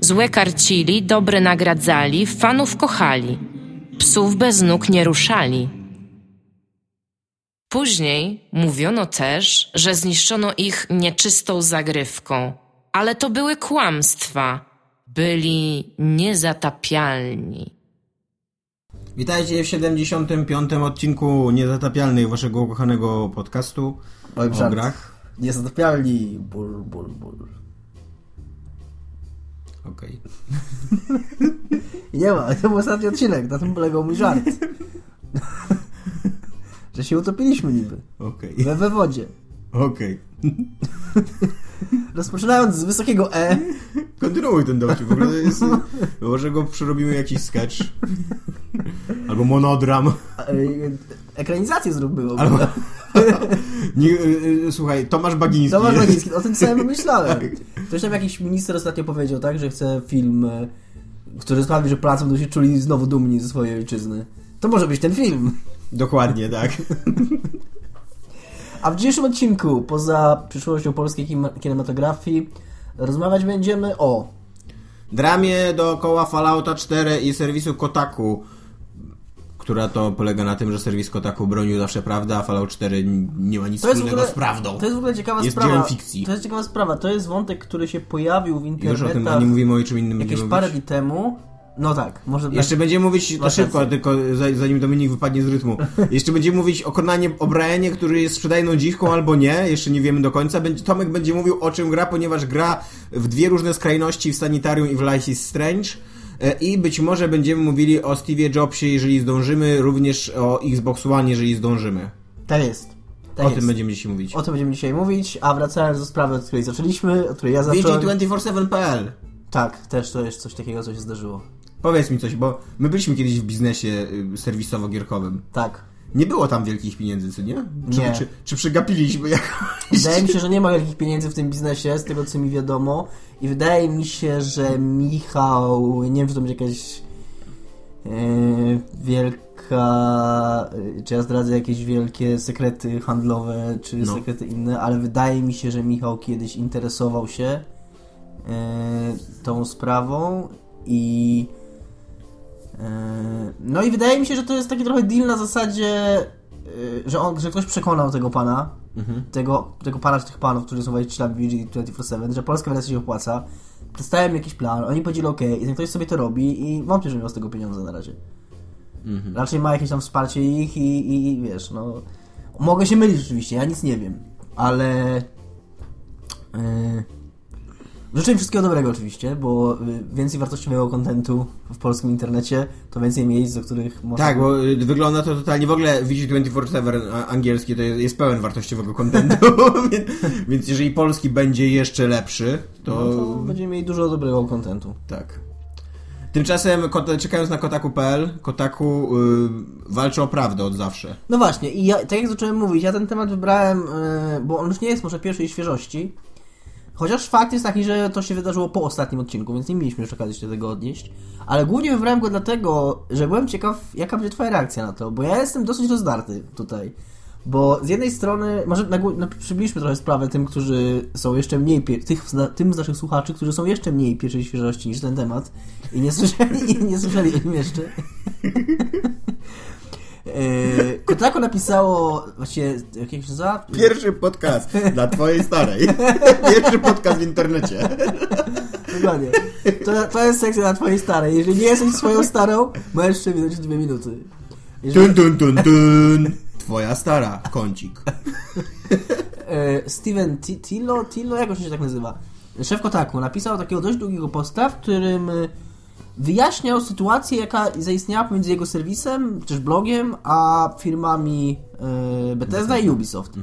Złe karcili, dobre nagradzali, fanów kochali. Psów bez nóg nie ruszali. Później mówiono też, że zniszczono ich nieczystą zagrywką, ale to były kłamstwa. Byli niezatapialni. Witajcie w 75. odcinku Niezatapialnych waszego ukochanego podcastu Powiem o grach. Niezatapialni. Ból, ból, ból. Okej. I nie ma, to był ostatni odcinek, na tym polegał mój żart. Że się utopiliśmy niby. Okej. We, we wodzie. Okej. Rozpoczynając z wysokiego E, Kontynuuj ten dowcip. W ogóle jest... Może go przerobimy jakiś sketch. Albo monodram. e, ekranizację zróbmy. w ogóle. Nie, y, y, słuchaj, Tomasz Bagiński. Tomasz Bagiński, o tym samym myślałem. Tak. Ktoś tam jakiś minister ostatnio powiedział, tak, że chce film, e, który sprawi, że Polacy będą się czuli znowu dumni ze swojej ojczyzny. To może być ten film. Dokładnie, tak. A w dzisiejszym odcinku, poza przyszłością polskiej kinematografii, rozmawiać będziemy o Dramie dookoła Fallouta 4 i serwisu Kotaku, która to polega na tym, że serwis Kotaku bronił zawsze prawdę, a Fallout 4 n- nie ma nic wspólnego ogóle, z prawdą. to jest w ogóle ciekawa Jest sprawa. fikcji. To jest ciekawa sprawa. To jest wątek, który się pojawił w I już o tym, a nie mówimy o czym innym jakieś parę dni temu. No tak, może Jeszcze tak. będziemy mówić, to szybko, tylko za- zanim Dominik wypadnie z rytmu. Jeszcze będziemy mówić o Konanie O'Brienie, który jest sprzedajną dziwką albo nie, jeszcze nie wiemy do końca. Będzie, Tomek będzie mówił o czym gra, ponieważ gra w dwie różne skrajności, w Sanitarium i w Life is Strange. E, I być może będziemy mówili o Steve'ie Jobsie, jeżeli zdążymy, również o Xbox One, jeżeli zdążymy. Tak jest. Tak o jest. tym będziemy dzisiaj mówić. O tym będziemy dzisiaj mówić, a wracając do sprawy, od której zaczęliśmy, od której ja zacząłem. VG247.pl Tak, też to jest coś takiego, co się zdarzyło. Powiedz mi coś, bo my byliśmy kiedyś w biznesie y, serwisowo-gierkowym. Tak. Nie było tam wielkich pieniędzy, co nie? Czy, Nie. Czy, czy przegapiliśmy jakoś? Wydaje mi się, że nie ma wielkich pieniędzy w tym biznesie, z tego co mi wiadomo. I wydaje mi się, że Michał, nie wiem, czy to będzie jakaś e, wielka, e, czy ja zdradzę jakieś wielkie sekrety handlowe, czy No. sekrety inne, ale wydaje mi się, że Michał kiedyś interesował się e, tą sprawą i no i wydaje mi się, że to jest taki trochę deal na zasadzie, e, że, on, że ktoś przekonał tego pana, tego, tego pana czy tych panów, którzy są właścicielami VG247, że polska wersja się opłaca. Przedstawiam jakiś plan, oni powiedzieli ok, i ten ktoś sobie to robi i wątpię, że miał z tego pieniądze na razie. Raczej ma jakieś tam wsparcie ich i, i wiesz, no... Mogę się mylić rzeczywiście, ja nic nie wiem, ale... Yy, życzę im wszystkiego dobrego oczywiście, bo y, więcej wartościowego kontentu w polskim internecie, to więcej miejsc, do których można... Tak, bo y, wygląda to totalnie w ogóle VG247 a- angielski to jest, jest pełen wartościowego kontentu, więc, więc jeżeli polski będzie jeszcze lepszy, to, No to będziemy mieli dużo dobrego kontentu. tak. Tymczasem, czekając na kotaku.pl, Kotaku y, walczy o prawdę od zawsze. No właśnie, i ja, tak jak zacząłem mówić, ja ten temat wybrałem, yy, bo on już nie jest może pierwszej świeżości. Chociaż fakt jest taki, że to się wydarzyło po ostatnim odcinku, więc nie mieliśmy jeszcze okazji się do tego odnieść. Ale głównie wybrałem go dlatego, że byłem ciekaw, jaka będzie Twoja reakcja na to, bo ja jestem dosyć rozdarty tutaj. Bo z jednej strony, może na, na, przybliżmy trochę sprawę tym, którzy są jeszcze mniej, tych, tym z naszych słuchaczy, którzy są jeszcze mniej pierwszej świeżości niż ten temat i nie słyszeli, i nie słyszeli o nim jeszcze. Yy, Kotaku napisało, właściwie, jak się nazywa? Pierwszy podcast dla twojej starej. Pierwszy podcast w internecie. Dokładnie. To, to jest sekcja na twojej starej. Jeżeli nie jesteś swoją starą, możesz przewinąć dwie minuty. Jeżeli, Tun, tun, tun, tun. Twoja stara, kącik. e, Steven Ti- Tillo, Tillo, jak on się tak nazywa? Szef Kotaku napisał takiego dość długiego posta, w którym wyjaśniał sytuację, jaka zaistniała pomiędzy jego serwisem, też blogiem, a firmami e, Bethesda i Ubisoft. E,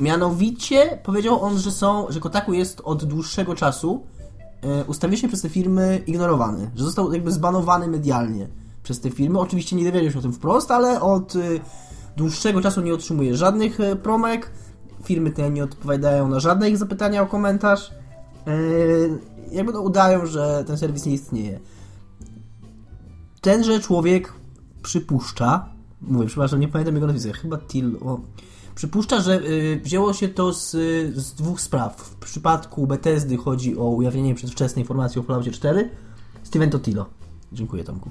mianowicie powiedział on, że są, że Kotaku jest od dłuższego czasu e, ustawicznie przez te firmy ignorowany, że został jakby zbanowany medialnie przez te firmy. Oczywiście nie dowiedział się o tym wprost, ale od e, dłuższego czasu nie otrzymuje żadnych e, promek, firmy te nie odpowiadają na żadne ich zapytania o komentarz. E, jakby no udają, że ten serwis nie istnieje. Tenże człowiek przypuszcza, mówię, przepraszam, nie pamiętam jego nazwiska, chyba Till, o, przypuszcza, że y, wzięło się to z, z dwóch spraw. W przypadku Bethesdy chodzi o ujawnienie przedwczesnej informacji o Falloutie 4. Steven Totilo. Dziękuję, Tomku.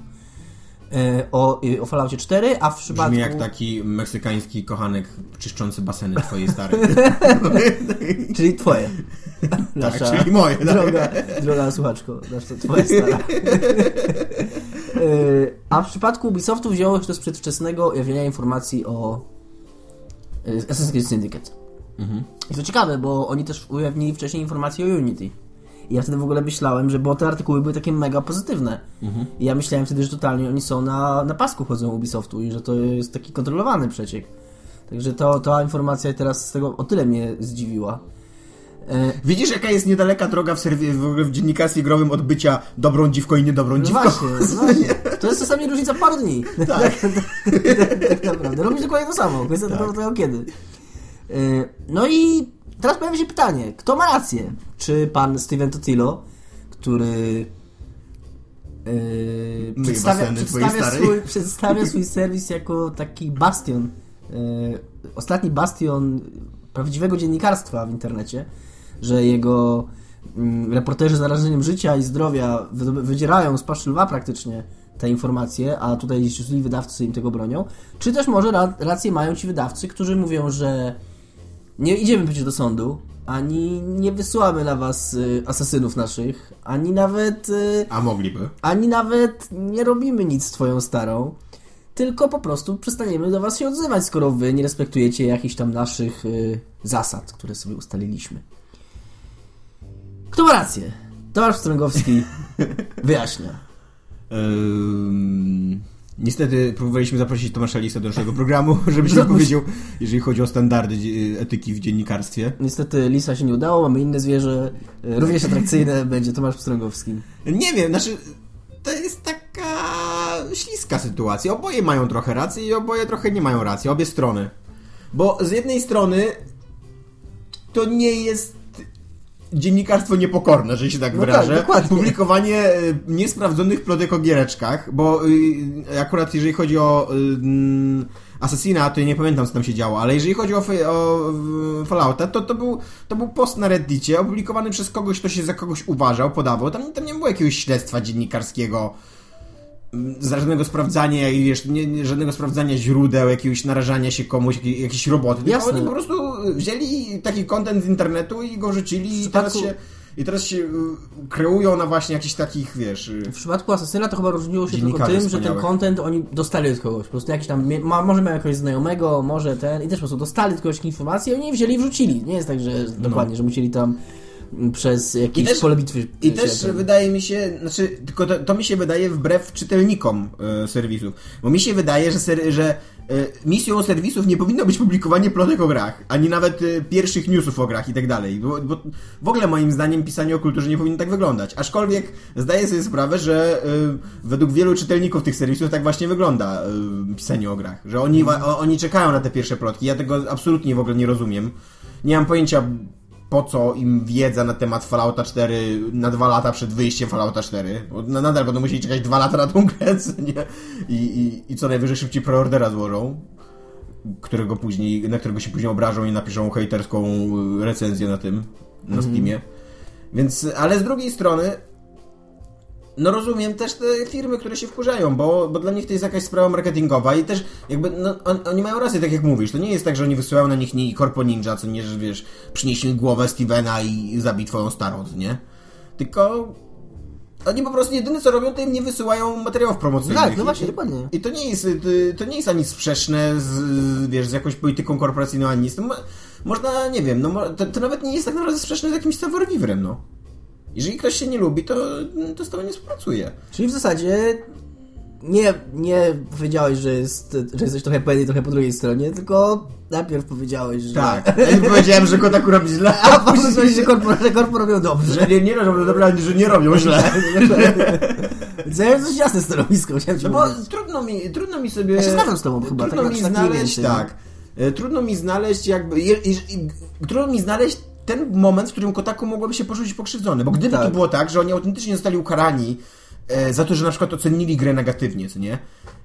E, o, y, o Falloutie 4, a w przypadku... Brzmi jak taki meksykański kochanek czyszczący baseny twojej starej. Czyli twoje. tak, czyli moje. tak. Droga, droga słuchaczko, nasza twoja stara. E, A w przypadku Ubisoftu wzięło się to z przedwczesnego ujawnienia informacji o Assassin's Creed Syndicate. I to ciekawe, bo oni też ujawnili wcześniej informacje o Unity. I ja wtedy w ogóle myślałem, że bo te artykuły były takie mega pozytywne. I ja myślałem wtedy, że totalnie oni są na, na pasku chodzą Ubisoftu i że to jest taki kontrolowany przeciek. Także to, ta informacja teraz z tego o tyle mnie zdziwiła. E, Widzisz, jaka jest niedaleka droga w, serwi- w, w dziennikarstwie growym od bycia dobrą dziwką i niedobrą No dziwką. właśnie, no właśnie. To jest czasami różnica paru dni. Tak. tak naprawdę. Robisz dokładnie to samo. Kwestia Tak. tylko tego kiedy. Y, No i teraz pojawia się pytanie. Kto ma rację? Czy pan Steven Totilo, który yy, przedstawia, przedstawia, swój, przedstawia swój serwis jako taki bastion, yy, ostatni bastion prawdziwego dziennikarstwa w internecie, że jego mm, reporterzy z narażeniem życia i zdrowia wy- wydzierają z paszczy lwa praktycznie te informacje, a tutaj źli wydawcy im tego bronią, czy też może ra- rację mają ci wydawcy, którzy mówią, że nie idziemy przecież do sądu, ani nie wysyłamy na was y, asasynów naszych, ani nawet y, A mogliby. ani nawet nie robimy nic z twoją starą, tylko po prostu przestaniemy do was się odzywać, skoro wy nie respektujecie jakichś tam naszych y, zasad, które sobie ustaliliśmy. Kto ma rację? Tomasz Strągowski wyjaśnia. Ehm, niestety próbowaliśmy zaprosić Tomasza Lisa do naszego programu, żeby się wypowiedział, jeżeli chodzi o standardy dzie- etyki w dziennikarstwie. Niestety Lisa się nie udało, mamy inne zwierzę, y, również atrakcyjne, będzie Tomasz Strągowski. Nie wiem, znaczy to jest taka śliska sytuacja. Oboje mają trochę racji i oboje trochę nie mają racji, obie strony. Bo z jednej strony to nie jest dziennikarstwo niepokorne, że się tak No wyrażę. tak. Publikowanie e, niesprawdzonych plotek o giereczkach, bo y, akurat jeżeli chodzi o y, Assassina, to ja nie pamiętam co tam się działo, ale jeżeli chodzi o, o Fallouta, to, to, był, to był post na Reddicie opublikowany przez kogoś, kto się za kogoś uważał, podawał. Tam, tam nie było jakiegoś śledztwa dziennikarskiego, żadnego sprawdzania, i wiesz, nie, żadnego sprawdzania źródeł, jakiegoś narażania się komuś, jakiej, jakiejś roboty. Tylko Jasne. oni po prostu wzięli taki content z internetu i go rzucili i teraz się i teraz się y, kreują na właśnie jakichś takich, wiesz... y, W przypadku Asasyna to chyba różniło się tylko tym, że ten content oni dostali od kogoś. Po prostu jakiś tam, ma, może miał jakiegoś znajomego, może ten, i też po prostu dostali tylko jakieś informacje i oni wzięli i wrzucili. Nie jest tak, że dokładnie, że musieli tam przez jakieś też- pole bitwy... I też wydaje mi się, znaczy, tylko to, to mi się wydaje wbrew czytelnikom e, serwisów. Bo mi się wydaje, że, ser, że e, misją serwisów nie powinno być publikowanie plotek o grach, ani nawet e, pierwszych newsów o grach i tak dalej. Bo, bo w ogóle moim zdaniem pisanie o kulturze nie powinno tak wyglądać. Aczkolwiek zdaję sobie sprawę, że według wielu czytelników tych serwisów tak właśnie wygląda pisanie o grach. Że oni, wa- o, oni czekają na te pierwsze plotki. Ja tego absolutnie w ogóle nie rozumiem. Nie mam pojęcia po co im wiedza na temat Fallouta 4 na dwa lata przed wyjściem Fallouta 4. Bo na- nadal będą musieli czekać dwa lata na tą grę, nie? I, i, I co najwyżej szybciej preordera złożą, którego później, na którego się później obrażą i napiszą hejterską recenzję na tym, na Steamie. Więc, ale z drugiej strony no rozumiem też te firmy, które się wkurzają, bo, bo dla nich to jest jakaś sprawa marketingowa i też jakby, no on, oni mają rację, tak jak mówisz, to nie jest tak, że oni wysyłają na nich nie Corpo Ninja, co nie, że wiesz, przynieś mi głowę Stevena i zabij twoją starą, nie? Tylko oni po prostu jedyne co robią, to im nie wysyłają materiałów promocyjnych. Tak, no właśnie, i, dokładnie. I to nie jest, to, to nie jest ani sprzeczne z, wiesz, z jakąś polityką korporacyjną, ani. To mo- można, nie wiem, no to, to nawet nie jest tak naprawdę sprzeczne z jakimś savoir no. Jeżeli ktoś się nie lubi, to, to z tobą nie współpracuje. Czyli w zasadzie nie, nie powiedziałeś, że, jest, że jesteś trochę po jednej, trochę po drugiej stronie, tylko najpierw powiedziałeś, że... Tak. Ja powiedziałem, że Kotaku robi źle, A później powiedziałeś, że korpo, że korpo robią dobrze. że nie, nie robią dobrze, ale że nie robią źle. Mam coś jasne stanowisko, chciałem ci No bo trudno mi, trudno mi sobie... Ja się zgadzam z tobą chyba, Trudno tak- mi tak znaleźć, tak. E, Trudno mi znaleźć jakby... Je, i, i, trudno mi znaleźć ten moment, w którym Kotaku mogłoby się poczuć pokrzywdzony. Bo gdyby Tak. to było tak, że oni autentycznie zostali ukarani e, za to, że na przykład ocenili grę negatywnie, co nie?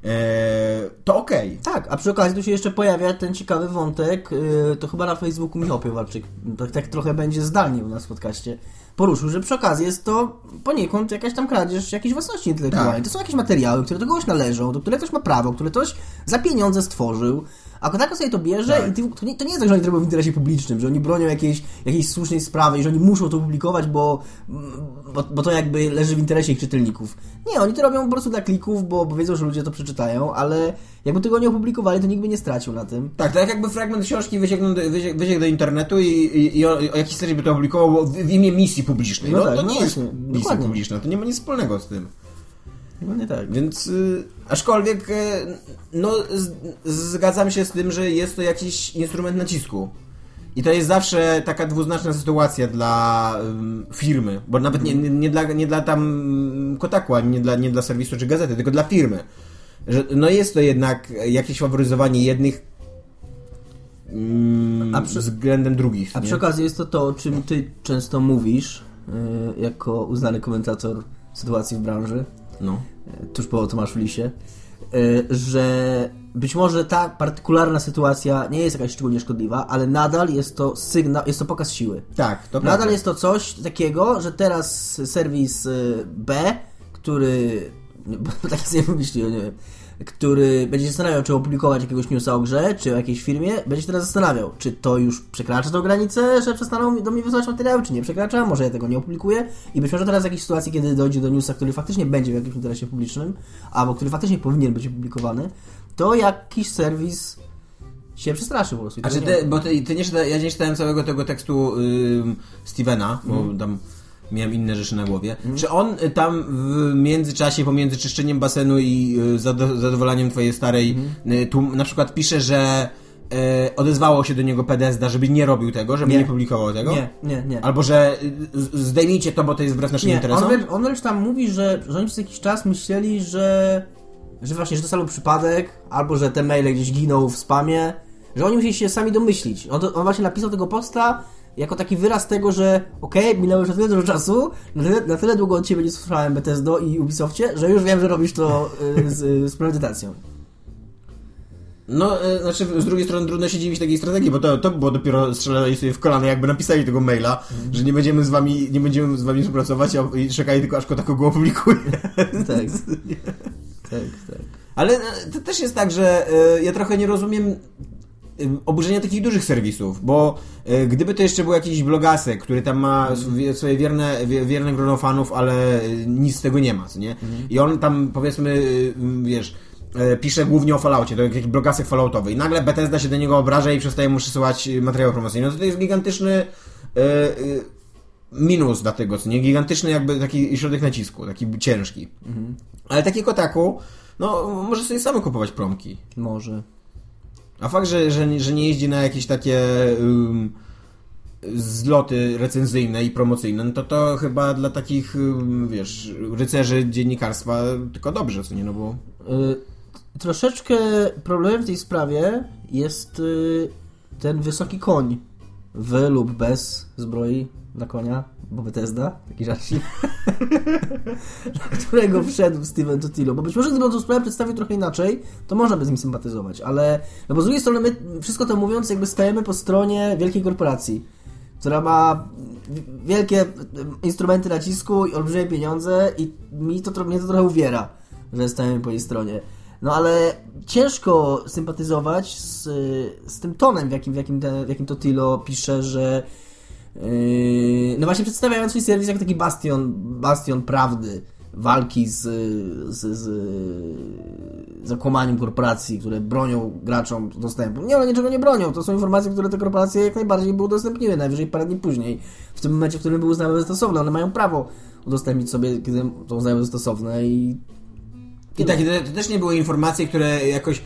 E, to okej. Tak, a przy okazji tu się jeszcze pojawia ten ciekawy wątek, yy, to chyba na Facebooku Michał Piewalczyk, tak, tak trochę będzie zdalnie u nas w podcaście, poruszył, że przy okazji jest to poniekąd jakaś tam kradzież jakiejś własności intelektualnej. Tak. To są jakieś materiały, które do kogoś należą, do których ktoś ma prawo, które ktoś za pieniądze stworzył, a Kotaku sobie to bierze Tak. i ty, to, nie, to nie jest tak, że oni to robią w interesie publicznym, że oni bronią jakiejś, jakiejś słusznej sprawy i że oni muszą to publikować, bo, bo, bo to jakby leży w interesie ich czytelników. Nie, oni to robią po prostu dla klików, bo, bo wiedzą, że ludzie to przeczytają, ale jakby tego nie opublikowali, to nikt by nie stracił na tym. Tak, tak jakby fragment książki wysięgnął do, wysięg, do internetu i, i, i o, o jakiś by to opublikował w, w imię misji publicznej. No No, tak, to no nie jest właśnie, misja dokładnie. publiczna, to nie ma nic wspólnego z tym. Chyba nie tak. Więc y, aczkolwiek y, no z, zgadzam się z tym, że jest to jakiś instrument nacisku. I to jest zawsze taka dwuznaczna sytuacja dla firmy, bo nawet nie, nie, nie, dla, nie dla tam mm, Kotaku, ani nie dla, nie dla serwisu czy gazety, tylko dla firmy. Że, no jest to jednak jakieś faworyzowanie jednych mm, A przy- względem drugich. A nie? przy okazji jest to to, o czym ty często mówisz, yy, jako uznany komentator sytuacji w branży, No. tuż po Tomaszu Lisie, yy, że być może ta partykularna sytuacja nie jest jakaś szczególnie szkodliwa, ale nadal jest to sygnał, jest to pokaz siły. Tak, to Nadal prawda. jest to coś takiego, że teraz serwis y, B, który. Bo tak sobie wymyśliłem, nie wiem. Który będzie się zastanawiał, czy opublikować jakiegoś newsa o grze, czy o jakiejś firmie, będzie się teraz zastanawiał, czy to już przekracza tą granicę, że przestaną do mnie wysyłać materiały, czy nie przekracza, może ja tego nie opublikuję. I być może teraz w jakiejś sytuacji, kiedy dojdzie do newsa, który faktycznie będzie w jakimś interesie publicznym, albo który faktycznie powinien być opublikowany, to jakiś serwis się przestraszy po prostu. A czy ty, bo ty, ty nie czyta, ja nie czytałem całego tego tekstu ym, Stevena, bo Mhm. tam miałem inne rzeczy na głowie. Czy on y, tam w międzyczasie, pomiędzy czyszczeniem basenu i y, zado, zadowoleniem twojej starej, Mhm. y, tu na przykład pisze, że y, odezwało się do niego PDSD, żeby nie robił tego, żeby nie, Nie. publikował tego? Nie, nie, nie. Albo, że zdejmijcie to, bo to jest wbrew naszym Nie, interesom? on, wręcz, on wręcz tam mówi, że, że oni przez jakiś czas myśleli, że, że właśnie, że to sam przypadek, albo że te maile gdzieś giną w spamie, że oni musieli się sami domyślić. On, on właśnie napisał tego posta jako taki wyraz tego, że okej, minęło już na tyle dużo czasu, na tyle, na tyle długo od Ciebie nie słyszałem Bethesdo i Ubisoftie, że już wiem, że robisz to y, z, z premedytacją. No, e, znaczy z drugiej strony trudno się dziwić takiej strategii, bo to, to było dopiero strzelali sobie w kolano, jakby napisali tego maila, że nie będziemy z wami, nie będziemy z wami współpracować a, i czekali tylko aż Kotaku go opublikuje. tak. tak, tak. Ale to też jest tak, że e, ja trochę nie rozumiem oburzenia takich dużych serwisów, bo e, gdyby to jeszcze był jakiś blogasek, który tam ma sw- swoje wierne, wie- wierne grono fanów, ale e, nic z tego nie ma, co nie? I on tam powiedzmy, e, m, wiesz, e, pisze głównie o Falloutie, to jakiś blogasek falloutowy i nagle Bethesda się do niego obraża i przestaje mu przesyłać e, materiał promocyjny. No to, to jest gigantyczny e, minus dla tego, co nie? Gigantyczny jakby taki środek nacisku, taki ciężki. Ale taki Kotaku, no może sobie same kupować promki. Może. A fakt, że, że, że nie jeździ na jakieś takie um, zloty recenzyjne i promocyjne, no to to chyba dla takich, um, wiesz, rycerzy dziennikarstwa tylko dobrze, co nie, no bo... Y, troszeczkę problemem w tej sprawie jest y, ten wysoki koń w lub bez zbroi na konia, bo Bethesda, taki żarcik, na którego wszedł Steven Totilo, bo być może gdyby on tą sprawę przedstawił trochę inaczej, to można by z nim sympatyzować, ale no bo z drugiej strony my, wszystko to mówiąc, jakby stajemy po stronie wielkiej korporacji, która ma wielkie instrumenty nacisku i olbrzymie pieniądze i mi to, mnie to trochę uwiera, że stajemy po jej stronie. No ale ciężko sympatyzować z, z tym tonem, w jakim, w jakim, te, w jakim pisze, że no właśnie przedstawiając swój serwis jako taki bastion, bastion prawdy, walki z, z, z zakłamaniem korporacji, które bronią graczom dostępu. Nie, one niczego nie bronią. To są informacje, które te korporacje jak najbardziej by udostępniły, najwyżej parę dni później. W tym momencie, w którym były uznane za stosowne. One mają prawo udostępnić sobie, kiedy to uznają za stosowne i I tak, to, też nie były informacje, które jakoś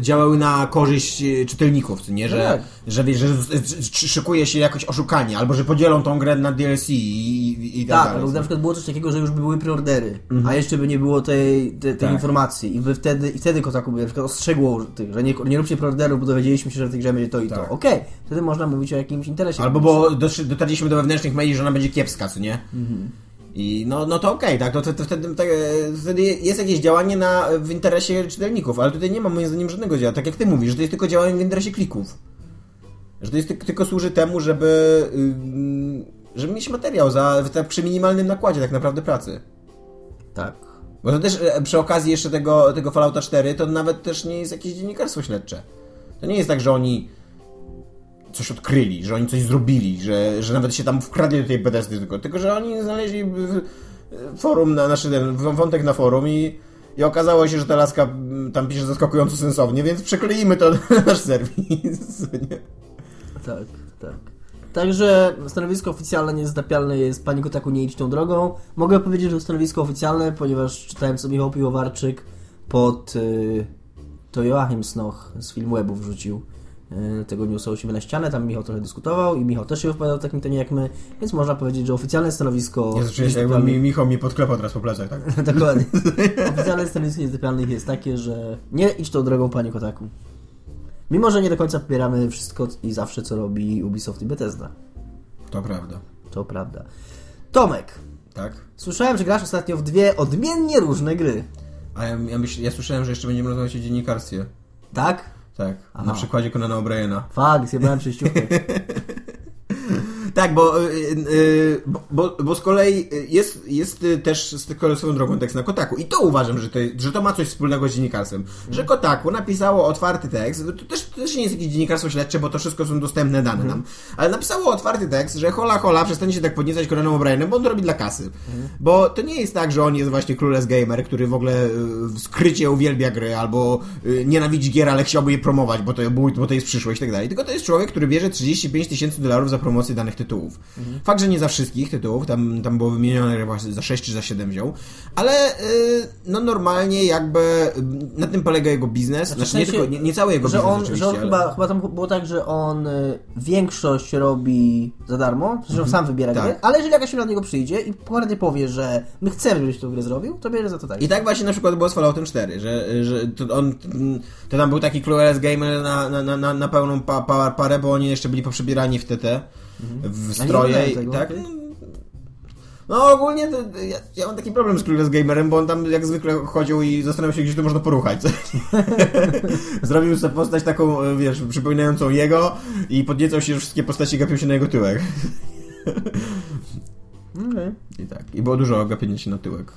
działały na korzyść e, czytelników, nie? Że, No tak. że, że, że, szykuje się jakoś oszukanie, albo że podzielą tą grę na DLC i, i, i tak, Tak, dalej. albo na przykład było coś takiego, że już by były preordery, Mhm. a jeszcze by nie było tej, tej, tej Tak. informacji i by wtedy, i wtedy Kotaku by na przykład ostrzegło tych, że nie, nie róbcie preorderów, bo dowiedzieliśmy się, że w tej grze będzie to i Tak. to. Okej, wtedy można mówić o jakimś interesie. Albo bo dotarliśmy do wewnętrznych maili, że ona będzie kiepska, co nie? Mhm. I no, no to okej, tak, to, to, to wtedy, tak, e, wtedy jest jakieś działanie na, w interesie czytelników, ale tutaj nie ma moim zdaniem żadnego działania. Tak jak ty mówisz, że to jest tylko działanie w interesie klików. Że to jest ty, tylko służy temu, żeby, ym, żeby mieć materiał za, tak, przy minimalnym nakładzie tak naprawdę pracy. Tak. Bo to też e, przy okazji jeszcze tego, tego Fallouta 4 to nawet też nie jest jakieś dziennikarstwo śledcze. To nie jest tak, że oni coś odkryli, że oni coś zrobili, że, że nawet się tam wkradli do tej Bethesdy tylko, tylko że oni znaleźli forum, na, znaczy ten wątek na forum i, i okazało się, że ta laska mm, tam pisze zaskakująco sensownie, więc przykleimy to na nasz serwis. nie? Tak, tak. Także stanowisko oficjalne niezatapialne jest Pani Kotaku nie idź tą drogą. Mogę powiedzieć, że stanowisko oficjalne, ponieważ czytałem co Michał Piwowarczyk pod y, to Joachim Snoch z Filmwebu wrzucił tego newsa u siebie na ścianę, tam Michał trochę dyskutował i Michał też się wypowiadał w takim tonie jak my, więc można powiedzieć, że oficjalne stanowisko... Ja zacząłem się jakby mi, Michał mi podklepał teraz po plecach, tak? Dokładnie. Oficjalne stanowisko niezatapialnych jest takie, że nie idź tą drogą Panie Kotaku. Mimo, że nie do końca popieramy wszystko i zawsze, co robi Ubisoft i Bethesda. To prawda. To prawda. Tomek, Tak? słyszałem, że grasz ostatnio w dwie odmiennie różne gry. A ja, ja, myśl, ja słyszałem, że jeszcze będziemy rozmawiać o dziennikarstwie. Tak? Tak, Aha. na przykładzie Conana O'Briena. Fakt, zjebałem przejściówkę. Tak, bo, y, y, bo, bo, z kolei jest, jest y, też z kolei swoją drogą tekst na Kotaku. I to uważam, że to, że to ma coś wspólnego z dziennikarstwem. Że Kotaku napisało otwarty tekst, to też, to też nie jest jakieś dziennikarstwo śledcze, bo to wszystko są dostępne dane nam, ale napisało otwarty tekst, że hola hola, przestanie się tak podniecać Conanem O'Brienem, bo on to robi dla kasy. Bo to nie jest tak, że on jest właśnie królem gamer, który w ogóle w skrycie uwielbia gry, albo nienawidzi gier, ale chciałby je promować, bo to, bo to jest przyszłość i tak dalej. Tylko to jest człowiek, który bierze 35 tysięcy dolarów za promocję danych tytułów. Fakt, że nie za wszystkich tytułów, tam, tam było wymienione chyba za 6 czy za 7 wziął, ale y, no normalnie jakby y, na tym polega jego biznes, znaczy, w nie, tylko, nie, nie cały jego że biznes on, że on ale... chyba, chyba tam było tak, że on y, większość robi za darmo, że on sam wybiera Tak. ale jeżeli jakaś firma do niego przyjdzie i dokładnie powie, że my chcemy, żebyś tą grę zrobił, to bierze za to tak. I tak właśnie na przykład było z Falloutem 4, że, że to on, to tam był taki clueless gamer na, na, na- na, na pełną pa, pa, parę, bo oni jeszcze byli poprzebierani w TT, w A nie stroje, i tak? No, ogólnie to, ja, ja mam taki problem z clueless gamerem, bo on tam jak zwykle chodził i zastanawiał się, gdzie to można poruchać. Zrobił sobie postać taką, e, wiesz, przypominającą jego i podniecał się, że wszystkie postaci gapią się na jego tyłek. Okej, I tak. I było dużo gapienia się na tyłek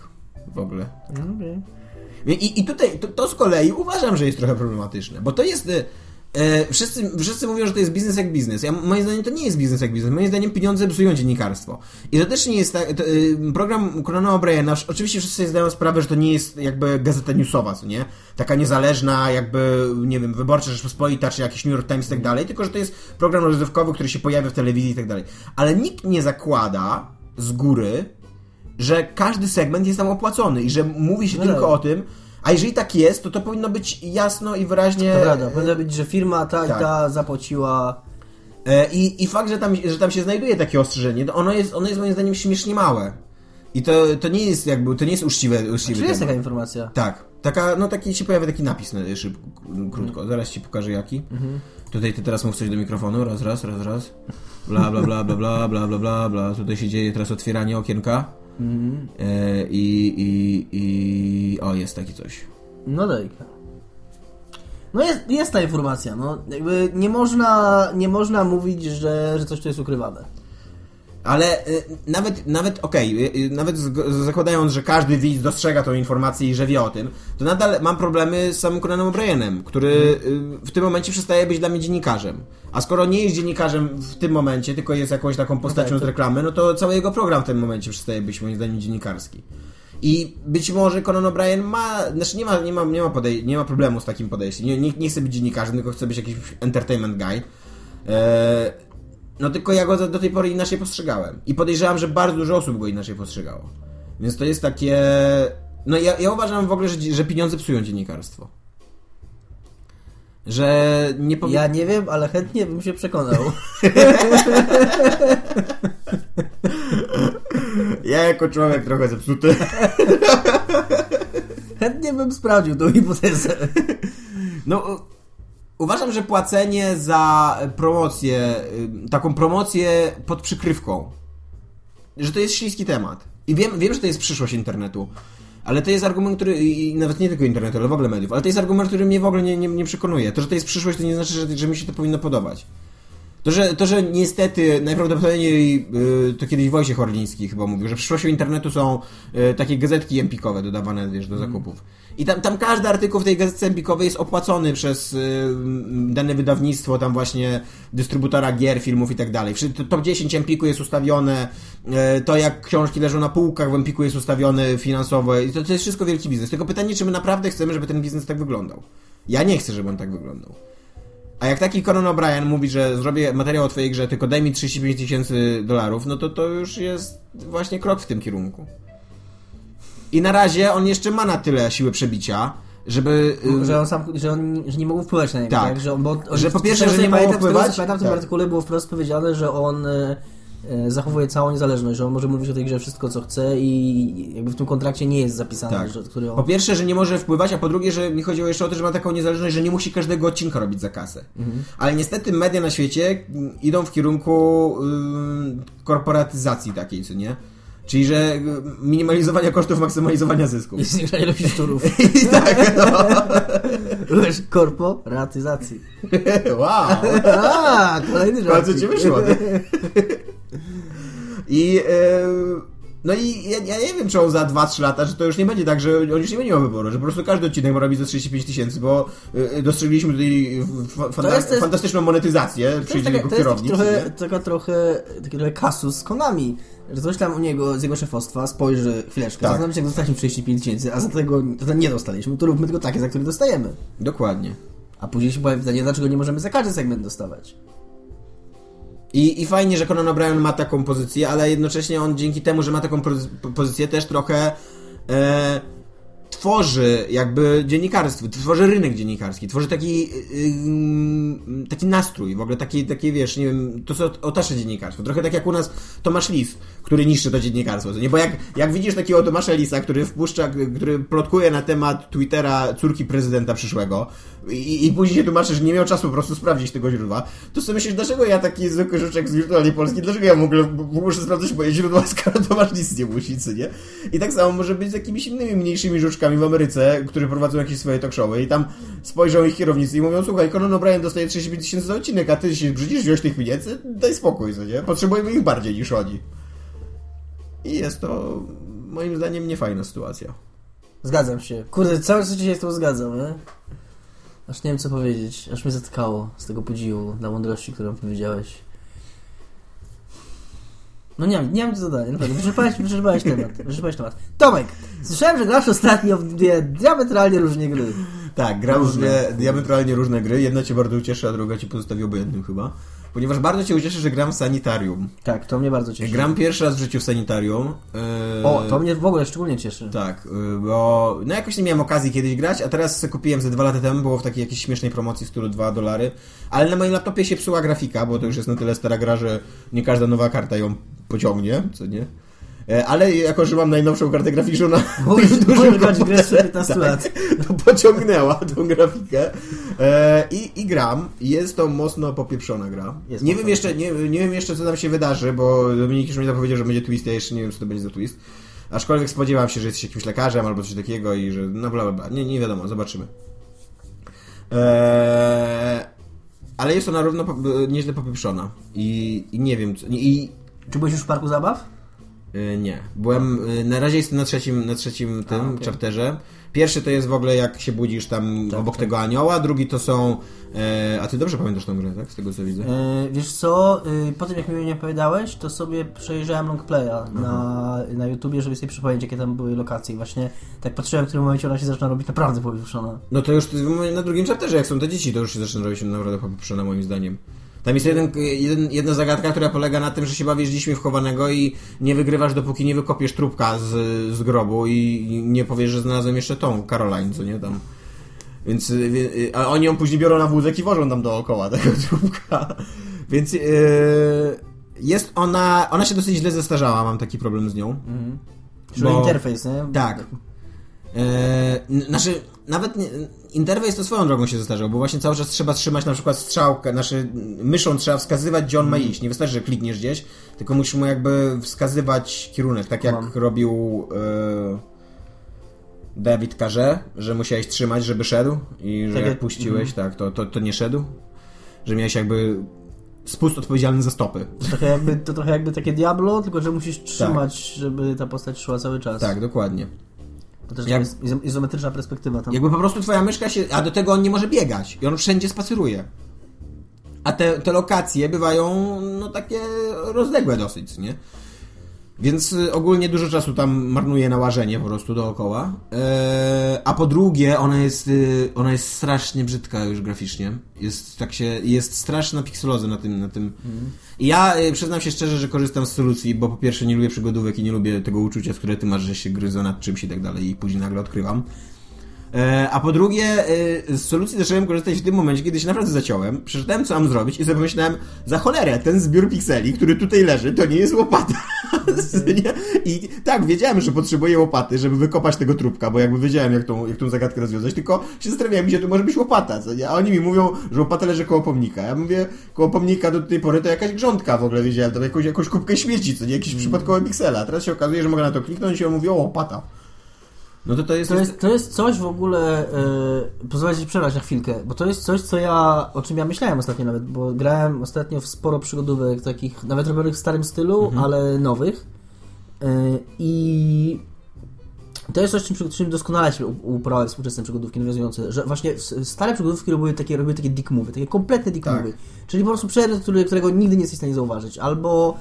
w ogóle. okej. I, i tutaj to, to z kolei uważam, że jest trochę problematyczne, bo to jest. E, wszyscy, wszyscy mówią, że to jest biznes jak biznes. Ja, moim zdaniem to nie jest biznes jak biznes. Moim zdaniem pieniądze psują dziennikarstwo. I to też nie jest tak. To, e, program Conana O'Briena, oczywiście wszyscy sobie zdają sprawę, że to nie jest jakby gazeta newsowa, co nie? Taka niezależna, jakby, nie wiem, wyborcza Rzeczpospolita, czy jakiś New York Times i tak dalej, tylko że to jest program rozrywkowy, który się pojawia w telewizji i tak dalej. Ale nikt nie zakłada z góry, że każdy segment jest tam opłacony i że mówi się No tylko tak. o tym, a jeżeli tak jest, to to powinno być jasno i wyraźnie... To prawda, powinno być, że firma ta i tak. ta zapłaciła... E, I, I fakt, że tam, że tam się znajduje takie ostrzeżenie, to ono jest, ono jest moim zdaniem śmiesznie małe. I to, to nie jest jakby, to nie jest uczciwe, uczciwy Czy jest temat. taka informacja? Tak. Taka, no taki się pojawia taki napis na szybko, krótko. Zaraz ci pokażę jaki. Tutaj ty teraz mów coś do mikrofonu, raz, raz, raz, raz. Bla, bla, bla, bla, bla, bla, bla, bla, bla. Tutaj się dzieje teraz otwieranie okienka. E, i, i, I... O, jest taki coś. No daj. No jest, jest ta informacja, no jakby nie można, nie można mówić, że, że coś tu jest ukrywane. Ale y, nawet, nawet okej, y, y, nawet zakładając, że każdy widz dostrzega tą informację i że wie o tym, to nadal mam problemy z samym Conanem O'Brienem, który y, w tym momencie przestaje być dla mnie dziennikarzem. A skoro nie jest dziennikarzem w tym momencie, tylko jest jakąś taką postacią Okej, to- z reklamy, no to cały jego program w tym momencie przestaje być moim zdaniem dziennikarski. I być może Conan O'Brien ma, znaczy nie ma, nie ma, nie ma, podej- nie ma problemu z takim podejściem. Nie, nie, nie chce być dziennikarzem, tylko chce być jakiś entertainment guy. Eee, no tylko ja go do tej pory inaczej postrzegałem. I podejrzewam, że bardzo dużo osób go inaczej postrzegało. Więc to jest takie... No ja, ja uważam w ogóle, że, że pieniądze psują dziennikarstwo. Że nie. Ja nie wiem, ale chętnie bym się przekonał. Ja jako człowiek trochę zepsuty. Chętnie bym sprawdził tą hipotezę. No, uważam, że płacenie za promocję, y, taką promocję pod przykrywką, że to jest śliski temat. I wiem, wiem, że to jest przyszłość internetu. Ale to jest argument, który, i nawet nie tylko internetu, ale w ogóle mediów, ale to jest argument, który mnie w ogóle nie, nie, nie przekonuje. To, że to jest przyszłość, to nie znaczy, że, że mi się to powinno podobać. To że, to, że niestety najprawdopodobniej y, to kiedyś Wojciech Orliński chyba mówił, że przyszłością internetu są y, takie gazetki empikowe dodawane wiesz, do zakupów. I tam, tam każdy artykuł w tej gazetce empikowej jest opłacony przez y, dane wydawnictwo, tam właśnie dystrybutora gier, filmów i tak dalej. Top 10 empiku jest ustawione, y, to jak książki leżą na półkach w empiku jest ustawione finansowo i to, to jest wszystko wielki biznes. Tylko pytanie, czy my naprawdę chcemy, żeby ten biznes tak wyglądał. Ja nie chcę, żeby on tak wyglądał. A jak taki Conan O'Brien mówi, że zrobię materiał o twojej grze, tylko daj mi 35 tysięcy dolarów, no to to już jest właśnie krok w tym kierunku. I na razie on jeszcze ma na tyle siły przebicia, żeby... y, Że on sam, że, on, że nie mógł wpływać na niego, Tak. tak? Że, on, bo, Że po pierwsze, że nie tego, wpływać. Pamiętam w tym Tak. artykule było wprost powiedziane, że on e, e, zachowuje całą niezależność, że on może mówić o tej grze wszystko, co chce i jakby w tym kontrakcie nie jest zapisane, Tak. że, który Po on... pierwsze, że nie może wpływać, a po drugie, że mi chodziło jeszcze o to, że ma taką niezależność, że nie musi każdego odcinka robić za kasę. Ale niestety media na świecie mm, idą w kierunku ym, korporatyzacji takiej, co nie? Czyli, że y, minimalizowania kosztów, maksymalizowania zysków. I zniżanie ilości szczurów. I tak, no. Wiesz, korporatyzacji. Wow! A, kolejny żart. Bardzo ci wyszło? I... E, no i ja, ja nie wiem, czy on za 2-3 lata, że to już nie będzie tak, że on już nie będzie miał wyboru, że po prostu każdy odcinek ma robić za 35 tysięcy, bo e, dostrzegliśmy tutaj fa- fanta- To jest- to jest- fantastyczną monetyzację, To jest, taka, jego to jest taki kierownik. trochę, taka trochę, taki trochę kasus z Konami. Coś tam u niego, z jego szefostwa spojrzy chwileczkę, Tak. zastanawiam się, jak dostaliśmy 35 tysięcy, a za tego za to nie dostaliśmy, to róbmy tylko takie, za które dostajemy. Dokładnie. A później się pojawia pytanie, dlaczego nie możemy za każdy segment dostawać? I, I fajnie, że Conan O'Brien ma taką pozycję, ale jednocześnie on dzięki temu, że ma taką pozy- po- pozycję, też trochę e, tworzy jakby dziennikarstwo, tworzy rynek dziennikarski, tworzy taki, yy, taki nastrój, w ogóle taki, takie, wiesz, nie wiem, to co otacza dziennikarstwo. Trochę tak jak u nas Tomasz Lis, który niszczy to dziennikarstwo, nie? Bo jak, jak widzisz takiego Tomasza Lisa, który wpuszcza, który plotkuje na temat Twittera córki prezydenta przyszłego i, i później się tłumaczy, że nie miał czasu po prostu sprawdzić tego źródła, to sobie myślisz, dlaczego ja taki zwykły żuczek z wirtualnej Polski, dlaczego ja ogóle muszę sprawdzać moje źródła, skoro Tomasz Lis nie musi, co nie? I tak samo może być z jakimiś innymi mniejszymi żuczkami w Ameryce, którzy prowadzą jakieś swoje talk showy i tam spojrzą ich kierownicy i mówią, słuchaj, Conan O'Brien dostaje 35 tysięcy za odcinek, a ty się brzydzisz wziąć tych pieniędzy? Daj spokój, co nie? Potrzebujemy ich bardziej niż oni. I jest to moim zdaniem niefajna sytuacja. Zgadzam się. Kurde, cały czas się z tą zgadzam, nie? Aż nie wiem co powiedzieć, aż mnie zatkało z tego podziwu dla mądrości, którą powiedziałeś. No nie mam, nie mam co dodania, naprawdę. Wyczerpałeś, wyczerpałeś temat. Wyczerpałeś temat. Tomek, słyszałem, że grasz ostatnio w dwie diametralnie różne gry. Tak, gram w dwie diametralnie różne gry. Jedna cię bardzo ucieszy, a druga cię pozostawi obojętnym chyba. Ponieważ bardzo cię ucieszy, że gram w sanitarium. Tak, to mnie bardzo cieszy. Gram pierwszy raz w życiu w sanitarium. Yy, O, to mnie w ogóle szczególnie cieszy. Tak, yy, bo no jakoś nie miałem okazji kiedyś grać, a teraz kupiłem ze dwa lata temu, było w takiej jakiejś śmiesznej promocji w stylu 2 dolary, ale na moim laptopie się psuła grafika, bo to już jest na tyle stara gra, że nie każda nowa karta ją pociągnie, co nie? E, Ale jako, że mam najnowszą kartę graficzną na już dużym dużo grać grę komputerze, z 15 tak, lat. to pociągnęła tą grafikę e, i, i gram. Jest to mocno popieprzona gra. Jest nie mocno wiem jeszcze, nie, nie wiem jeszcze co tam się wydarzy, bo Dominik już mi zapowiedział, że będzie twist, ja jeszcze nie wiem co to będzie za twist. Aczkolwiek spodziewam się, że jesteś jakimś lekarzem albo coś takiego i że no bla bla bla. Nie, nie wiadomo, zobaczymy. Eee, ale jest ona równo po, nieźle popieprzona i, i nie wiem co, i Czy byłeś już w parku zabaw? E, Nie. Byłem. e, Na razie jestem na trzecim, na trzecim tym okej. czarterze. Pierwszy to jest w ogóle jak się budzisz tam Tak, obok tak. tego anioła, drugi to są. E, a ty dobrze pamiętasz tą grę, tak? Z tego co widzę. Yy, wiesz co, yy, po tym jak mi nie opowiadałeś, to sobie przejrzałem longplaya na, na YouTubie, żeby sobie przypomnieć, jakie tam były lokacje. I właśnie tak patrzyłem, w którym momencie ona się zaczyna robić naprawdę powiększona. No to już na drugim czarterze, jak są te dzieci, to już się zaczyna robić naprawdę popieprzone moim zdaniem. Tam jest jeden, jeden, jedna zagadka, która polega na tym, że się bawisz dziś w chowanego i nie wygrywasz, dopóki nie wykopiesz trupka z, z grobu i nie powiesz, że znalazłem jeszcze tą Caroline, co nie tam. Więc a oni ją później biorą na wózek i wożą tam dookoła tego trupka. Więc yy, jest ona, ona się dosyć źle zestarzała, mam taki problem z nią. Mhm. Bo, interfejs, nie? Tak. Yy, znaczy, nawet nie, interfejs to swoją drogą się zestarzał, bo właśnie cały czas trzeba trzymać na przykład strzałkę, znaczy myszą trzeba wskazywać, gdzie on ma mhm. iść. Nie wystarczy, że klikniesz gdzieś, tylko musisz mu jakby wskazywać kierunek, tak jak Mam. robił yy, Dawid Karze, że musiałeś trzymać, żeby szedł i że tak jak puściłeś, mhm. tak, to, to, to nie szedł. Że miałeś jakby spust odpowiedzialny za stopy. To trochę jakby, to trochę jakby takie Diablo, tylko że musisz trzymać, tak. żeby ta postać szła cały czas. Tak, dokładnie. To też Jak, jest izometryczna perspektywa. Tam. Jakby po prostu twoja myszka się... A do tego on nie może biegać. I on wszędzie spaceruje. A te, te lokacje bywają no takie rozległe dosyć, nie? Więc y, ogólnie dużo czasu tam marnuje na łażenie po prostu dookoła. Eee, a po drugie, ona jest, y, ona jest strasznie brzydka już graficznie. Jest tak się, jest straszna pikseloza na tym. Na tym. Mhm. I ja y, przyznam się szczerze, że korzystam z solucji, bo po pierwsze nie lubię przygodówek i nie lubię tego uczucia, z które ty masz, że się gryzą nad czymś i tak dalej i później nagle odkrywam. E, a po drugie, e, z solucji zacząłem korzystać w tym momencie, kiedy się naprawdę zaciąłem, przeczytałem, co mam zrobić i sobie pomyślałem, za cholerę, ten zbiór pikseli, który tutaj leży, to nie jest łopata. I tak, wiedziałem, że potrzebuję łopaty, żeby wykopać tego trupka, bo jakby wiedziałem, jak tą, jak tą zagadkę rozwiązać, tylko się zastanawiałem, gdzie tu może być łopata? A oni mi mówią, że łopata leży koło pomnika. Ja mówię, koło pomnika do tej pory to jakaś grządka w ogóle wiedziałem, to jakąś, jakąś kubkę śmieci, co nie? Jakiś mm. przypadkowy piksela. Teraz się okazuje, że mogę na to kliknąć i on mówi, o, łopata. No to to jest... To jest, to jest coś w ogóle... Yy, pozwolę Ci przerwać na chwilkę, bo to jest coś, co ja... O czym ja myślałem ostatnio nawet, bo grałem ostatnio w sporo przygodówek takich, nawet robionych w starym stylu, mhm. ale nowych. Yy, I... To jest coś, czym, czym doskonale się uprawiały współczesne przygodówki nawiązujące, że właśnie stare przygodówki robiły takie, robiły takie dick movie, takie kompletne dick tak. movie. Czyli po prostu przedmiot, który, którego nigdy nie jesteś w stanie zauważyć. Albo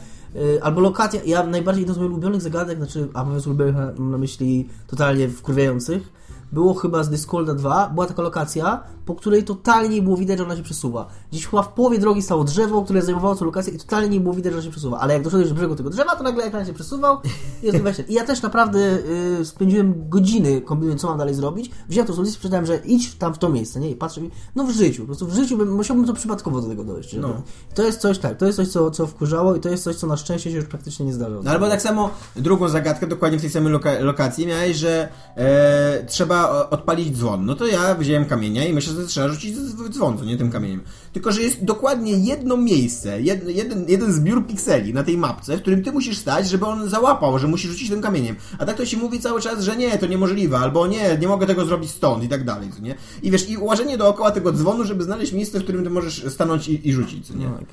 albo lokacja, ja najbardziej jedną z moich ulubionych zagadek, znaczy, a mówiąc ulubionych na myśli totalnie wkurwiających, było chyba z Discorda 2, była taka lokacja, po której totalnie nie było widać, że ona się przesuwa. Gdzieś chyba w połowie drogi stało drzewo, które zajmowało tę lokację i totalnie nie było widać, że ona się przesuwa. Ale jak doszedłeś do brzegu tego drzewa, to nagle ekran się przesuwał i jest I ja też naprawdę y, spędziłem godziny kombinując, co mam dalej zrobić. Wziąłem to z ulicy, przeczytałem, że idź tam w to miejsce, nie? I patrzę i no w życiu, po prostu w życiu bym, musiałbym to przypadkowo do tego dojść. No. To jest coś, tak, to jest coś, co, co wkurzało i to jest coś, co na szczęście się już praktycznie nie zdarzało. No albo tak samo drugą zagadkę, dokładnie w tej samej loka lokacji miałeś, że e, trzeba odpalić dzwon. No to ja wziąłem kamienia i myślę, że trzeba rzucić dzwon, co nie tym kamieniem. Tylko, że jest dokładnie jedno miejsce, jed, jeden, jeden zbiór pikseli na tej mapce, w którym ty musisz stać, żeby on załapał, że musisz rzucić tym kamieniem. A tak to się mówi cały czas, że nie, to niemożliwe, albo nie, nie mogę tego zrobić stąd i tak dalej, co nie? I wiesz, i ułożenie dookoła tego dzwonu, żeby znaleźć miejsce, w którym ty możesz stanąć i, i rzucić, co nie? No tak.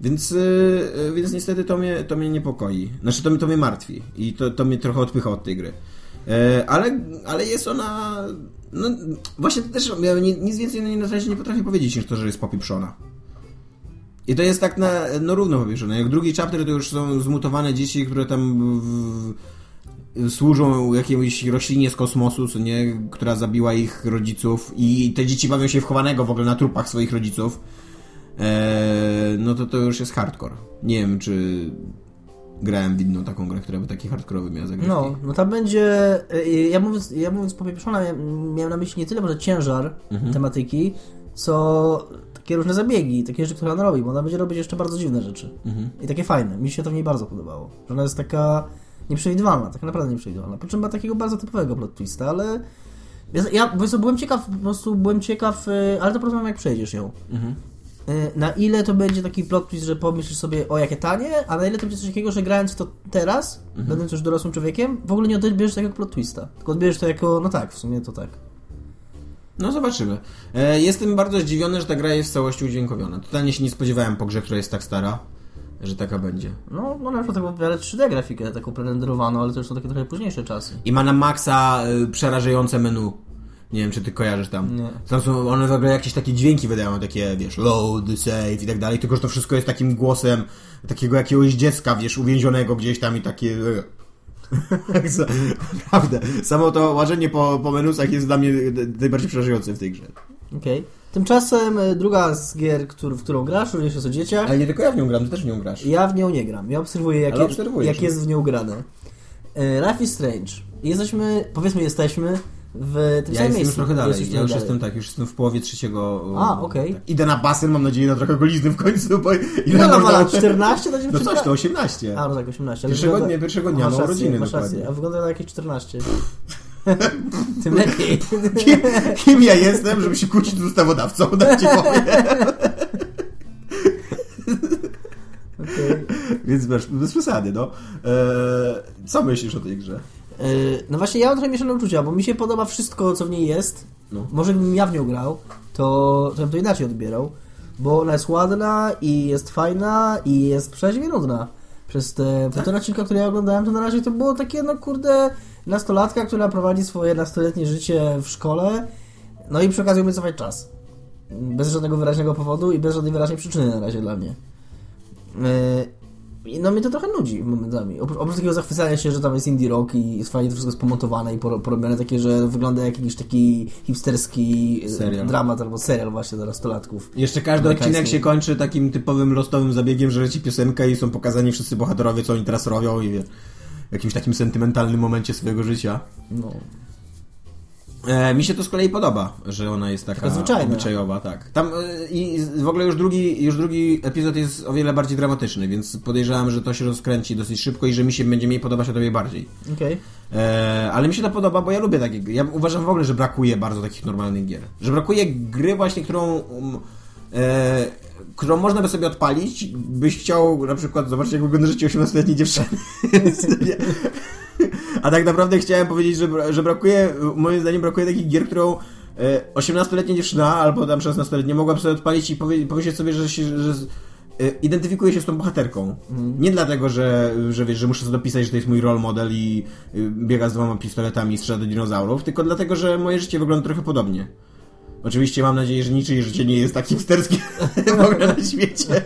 Więc, yy, więc niestety to mnie, to mnie niepokoi. Znaczy, to, to mnie martwi. I to, to mnie trochę odpycha od tej gry. Yy, ale, ale jest ona no właśnie też ja nic więcej na razie nie potrafię powiedzieć niż to, że jest popieprzona. I to jest tak na, no równo popieprzone. Jak drugi chapter to już są zmutowane dzieci, które tam w, służą jakiejś roślinie z kosmosu, co nie, która zabiła ich rodziców i te dzieci bawią się w chowanego w ogóle na trupach swoich rodziców. Eee, no to to już jest hardcore. Nie wiem, czy grałem w inną taką grę, która by taki hardkorowy miała zagrać. No, no tam będzie, e, ja mówiąc, ja mówiąc popieprzona, miałem na myśli nie tyle może ciężar mhm. tematyki, co takie różne zabiegi, takie rzeczy, które ona robi, bo ona będzie robić jeszcze bardzo dziwne rzeczy. Mhm. I takie fajne. Mi się to w niej bardzo podobało. Że ona jest taka nieprzewidywalna, tak naprawdę nieprzewidywalna. Po czym ma takiego bardzo typowego plot twista, ale ja, ja byłem ciekaw, po prostu byłem ciekaw, e, ale to porozmawiam jak przejdziesz ją. Mhm. Y, na ile to będzie taki plot twist, że pomyślisz sobie o jakie tanie, a na ile to będzie coś takiego, że grając to teraz, mhm. będąc już dorosłym człowiekiem, w ogóle nie odbierzesz tego plot twista. Tylko odbierzesz to jako, no tak, w sumie to tak. No zobaczymy. E, jestem bardzo zdziwiony, że ta gra jest w całości udźwiękowiona. Totalnie się nie spodziewałem po grze, która jest tak stara, że taka będzie. No, no na przykład taką wiele 3D grafikę, taką prerenderowaną, ale to już są takie trochę późniejsze czasy. I ma na maksa y, przerażające menu nie wiem, czy ty kojarzysz tam. Nie. Tam są, one w ogóle jakieś takie dźwięki wydają, takie, wiesz, load, save i tak dalej, tylko że to wszystko jest takim głosem takiego jakiegoś dziecka, wiesz, uwięzionego gdzieś tam i takie... Naprawdę. Samo to łażenie po, po menusach jest dla mnie najbardziej przerażające w tej grze. Okej. Okay. Tymczasem e, druga z gier, który, w którą grasz, również jest o dzieciach. Ale nie tylko ja w nią gram, ty też w nią grasz. Ja w nią nie gram. Ja obserwuję, jak, je, jak no. jest w nią grane. E, Life is Strange. Jesteśmy, powiedzmy, jesteśmy w tym Ja samym jestem miejscu. już trochę dalej. Jesteś Ja już dalej. jestem tak, już jestem w połowie trzeciego. A, okej. Tak. Idę na basen, mam nadzieję na trochę golizny w końcu, bo ile Ile można- lat? 14? To No coś, to 18. A, no tak, 18. ale Pierwszego wygląda- dnia- pierwszego dnia rację, urodziny dokładnie. A wygląda na jakieś 14. Tym lepiej. Kim, kim ja jestem, żeby się kłócić z ustawodawcą, tak ci powiem. Okej. Więc bez, bez przesady, no. Eee, co myślisz o tej grze? E, No właśnie, ja mam trochę mieszane uczucia, bo mi się podoba wszystko, co w niej jest. No. Może gdybym ja w nią grał, to, to bym to inaczej odbierał. Bo ona jest ładna i jest fajna i jest przeźwie nudna. Przez te Tak? półtora odcinka, które ja oglądałem, to na razie to było takie, no kurde, nastolatka, która prowadzi swoje nastoletnie życie w szkole, no i przy okazji umie cofać czas. Bez żadnego wyraźnego powodu i bez żadnej wyraźnej przyczyny na razie dla mnie. Yy, No mnie to trochę nudzi momentami. Oprócz, oprócz takiego zachwycania się, że tam jest indie rock i jest fajnie to wszystko spomontowane i poro- porobione takie, że wygląda jak jakiś taki hipsterski yy, Serial. dramat albo serial właśnie dla nastolatków. Jeszcze każdy odcinek się kończy takim typowym losowym zabiegiem, że leci piosenka i są pokazani wszyscy bohaterowie, co oni teraz robią i wie, w jakimś takim sentymentalnym momencie swojego życia. No. E, mi się to z kolei podoba, że ona jest taka Taka zwyczajna. obyczajowa, tak. Tam e, i w ogóle już drugi, już drugi epizod jest o wiele bardziej dramatyczny, więc podejrzewam, że to się rozkręci dosyć szybko i że mi się będzie mniej podobać o tobie bardziej. Okej. E, ale mi się to podoba, bo ja lubię takie. Ja uważam w ogóle, że brakuje bardzo takich normalnych gier. Że brakuje gry właśnie, którą um, e, którą można by sobie odpalić, byś chciał na przykład zobaczyć, jak wygląda życie 18-letniej dziewczyny. A tak naprawdę chciałem powiedzieć, że, że brakuje, moim zdaniem brakuje takich gier, którą e, 18-letnia dziewczyna albo tam 16-letnia mogłaby sobie odpalić i powie, powiedzieć sobie, że się, że e, identyfikuje się z tą bohaterką. Nie dlatego, że, że wiesz, że muszę sobie dopisać, że to jest mój role model i y, biega z dwoma pistoletami i strzela do dinozaurów, tylko dlatego, że moje życie wygląda trochę podobnie. Oczywiście mam nadzieję, że niczyje życie nie jest tak hipsterskie w ogóle na świecie.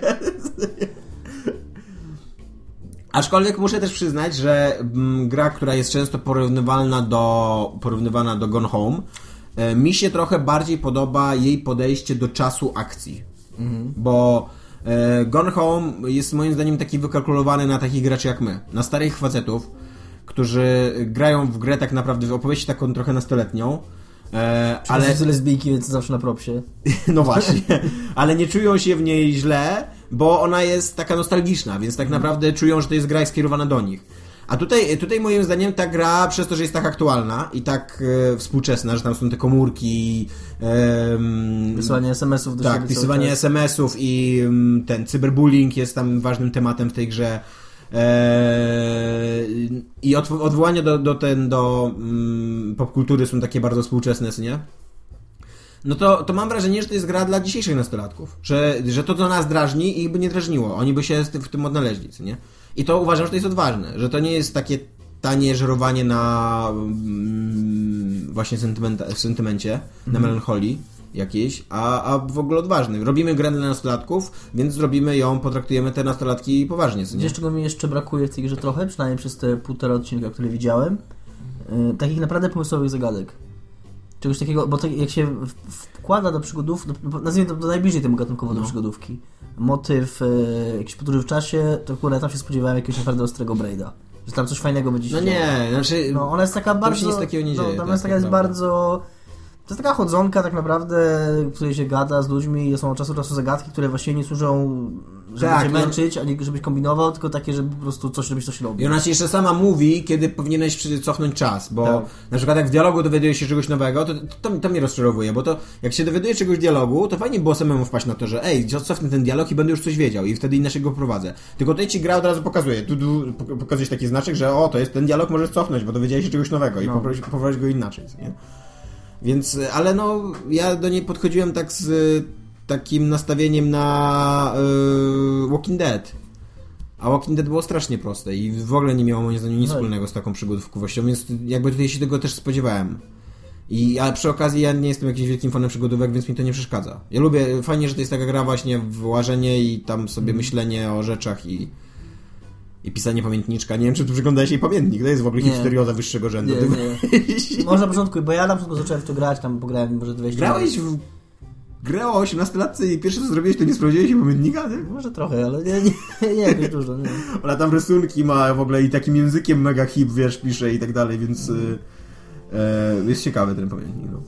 Aczkolwiek muszę też przyznać, że mm, gra, która jest często porównywalna do, porównywana do Gone Home, e, mi się trochę bardziej podoba jej podejście do czasu akcji. Bo e, Gone Home jest moim zdaniem taki wykalkulowany na takich graczy jak my. Na starych facetów, którzy grają w grę tak naprawdę w opowieści taką trochę nastoletnią. E, Ale ale lesbijki, więc zawsze na propsie. no właśnie, ale nie czują się w niej źle, bo ona jest taka nostalgiczna, więc tak naprawdę czują, że to jest gra skierowana do nich. A tutaj, tutaj moim zdaniem ta gra, przez to, że jest tak aktualna i tak e, współczesna, że tam są te komórki, em, Wysyłanie SMS-ów do tak, pisywanie. SMS-ów i mm, ten cyberbullying jest tam ważnym tematem w tej grze. Eee, I odw- odwołania do, do, ten, do mm, popkultury są takie bardzo współczesne, nie? No to, to mam wrażenie, że to jest gra dla dzisiejszych nastolatków. Że, że to, co nas drażni, ich by nie drażniło. Oni by się w tym odnaleźli, co nie? I to uważam, że to jest odważne. Że to nie jest takie tanie żerowanie na mm, właśnie sentymenta, w sentymencie, na melancholii jakiejś, a, a w ogóle odważny. Robimy grę dla nastolatków, więc zrobimy ją, potraktujemy te nastolatki poważnie, co nie? Wiesz, czego mi jeszcze brakuje w tej grze trochę, przynajmniej przez te półtora odcinka, które widziałem? Yy, takich naprawdę pomysłowych zagadek. Czegoś takiego, bo to jak się wkłada do przygodów, do, nazwijmy to do najbliżej temu gatunkowo do No. przygodówki, motyw yy, jakiejś podróży w czasie, to akurat tam się spodziewałem jakiegoś naprawdę ostrego Braida. Że tam coś fajnego będzie się No nie, znaczy... No, ona jest taka Tam bardzo... się nic takiego nie no, dzieje, Tam tak jest taka jest bardzo... To jest taka chodzonka tak naprawdę, w której się gada z ludźmi i są od czasu do czasu zagadki, które właściwie nie służą, żeby Tak, cię no. męczyć, ani żebyś kombinował, tylko takie, żeby po prostu coś, żebyś coś robił. I ona ci jeszcze sama mówi, kiedy powinieneś cofnąć czas, bo Tak. na przykład jak w dialogu dowiaduje się czegoś nowego, to, to, to mnie rozczarowuje, bo to jak się dowiaduje czegoś w dialogu, to fajnie było samemu wpaść na to, że ej, cofnę ten dialog i będę już coś wiedział i wtedy inaczej go prowadzę. Tylko tutaj ci gra od razu pokazuje, tu, tu pok- pokazujesz taki znaczek, że o, to jest ten dialog, możesz cofnąć, bo dowiedziałeś się czegoś nowego i No. poprowadzić, go inaczej, nie? Więc, ale no, ja do niej podchodziłem tak z y, takim nastawieniem na y, Walking Dead. A Walking Dead było strasznie proste i w ogóle nie miało moim zdaniem nic No wspólnego z taką przygodówkowością, więc jakby tutaj się tego też spodziewałem. I, a przy okazji ja nie jestem jakimś wielkim fanem przygodówek, więc mi to nie przeszkadza. Ja lubię, fajnie, że to jest taka gra właśnie w łażenie i tam sobie Mhm. myślenie o rzeczach i, i pisanie pamiętniczka. Nie wiem, czy tu wygląda się jej pamiętnik, to jest w ogóle Nie. histerioza wyższego rzędu. Nie, nie. Może na początku, bo ja na początku zacząłem w to grać, tam pograłem może 20 Grałeś w grę o 18-latce i pierwsze co zrobiłeś, to nie sprawdziłeś się pamiętnika, nie? Może trochę, ale nie, nie, nie jakoś dużo. Nie. Ona tam rysunki ma w ogóle i takim językiem mega hip, wiesz, pisze i tak dalej, więc y, e, jest ciekawy ten pamiętnik. No.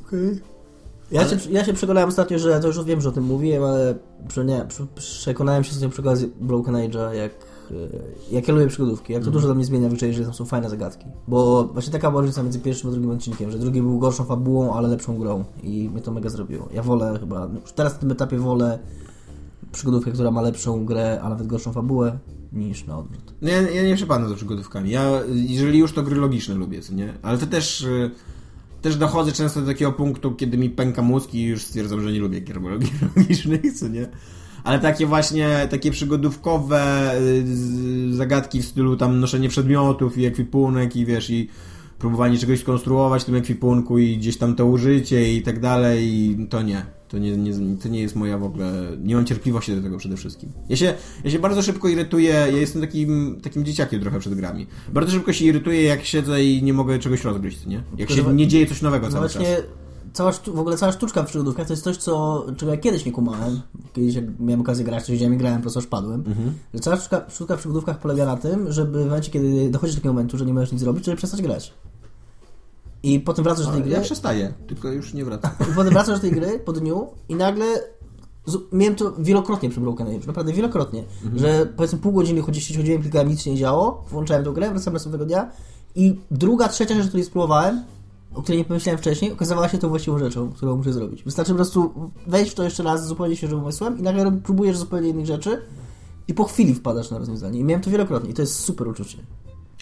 Ja, się, ja się przekonałem ostatnio, że ja to już wiem, że o tym mówiłem, ale nie, prze, przekonałem się ostatnio przy okazji Broken Age'a, jak, e, jak ja lubię przygodówki, jak to dużo dla mnie zmienia w że tam są fajne zagadki. Bo właśnie taka była różnica między pierwszym a drugim odcinkiem, że drugi był gorszą fabułą, ale lepszą grą i mnie to mega zrobiło. Ja wolę chyba, no, już teraz na tym etapie wolę przygodówkę, która ma lepszą grę, a nawet gorszą fabułę, niż na odwrót. No ja, ja nie przepadam za przygodówkami. Ja, jeżeli już, to gry logiczne lubię, co nie? Ale to też... Y, też dochodzę często do takiego punktu, kiedy mi pęka mózg i już stwierdzam, że nie lubię gier logicznych, co nie? Ale takie właśnie, takie przygodówkowe y, zagadki w stylu tam noszenie przedmiotów i ekwipunek i wiesz, i próbowanie czegoś skonstruować w tym ekwipunku i gdzieś tam to użycie i tak dalej, i to nie. To nie, nie, to nie jest moja w ogóle. Nie mam cierpliwości do tego przede wszystkim. Ja się, ja się bardzo szybko irytuję. Ja jestem takim, takim dzieciakiem trochę przed grami. Bardzo szybko się irytuję, jak siedzę i nie mogę czegoś rozgryźć, nie? Jak się nie dzieje coś nowego cały właśnie... czas cała, w ogóle cała sztuczka w przygodówkach to jest coś, co, czego ja kiedyś nie kumałem. Kiedyś jak miałem okazję grać, to siedziałem i grałem, po prostu aż padłem. Mhm. Że cała sztuczka, sztuczka w przygodówkach polega na tym, żeby w momencie, kiedy dochodzi do takiego momentu, że nie możesz nic zrobić, żeby przestać grać. I potem wracasz do tej gry. Ja przestaję, tylko już nie wracam. I potem wracasz do tej gry po dniu i nagle miałem to wielokrotnie przy Broken Age, naprawdę wielokrotnie, mhm. że powiedzmy pół godziny chodziłem, klikałem, nic się nie działo, włączałem tę grę, wracałem następnego dnia i druga, trzecia rzecz, której spróbowałem, o której nie pomyślałem wcześniej, okazała się tą właściwą rzeczą, którą muszę zrobić. Wystarczy po prostu wejść w to jeszcze raz z zupełnie świeżym umysłem i nagle próbujesz zupełnie innych rzeczy i po chwili wpadasz na rozwiązanie. I miałem to wielokrotnie i to jest super uczucie.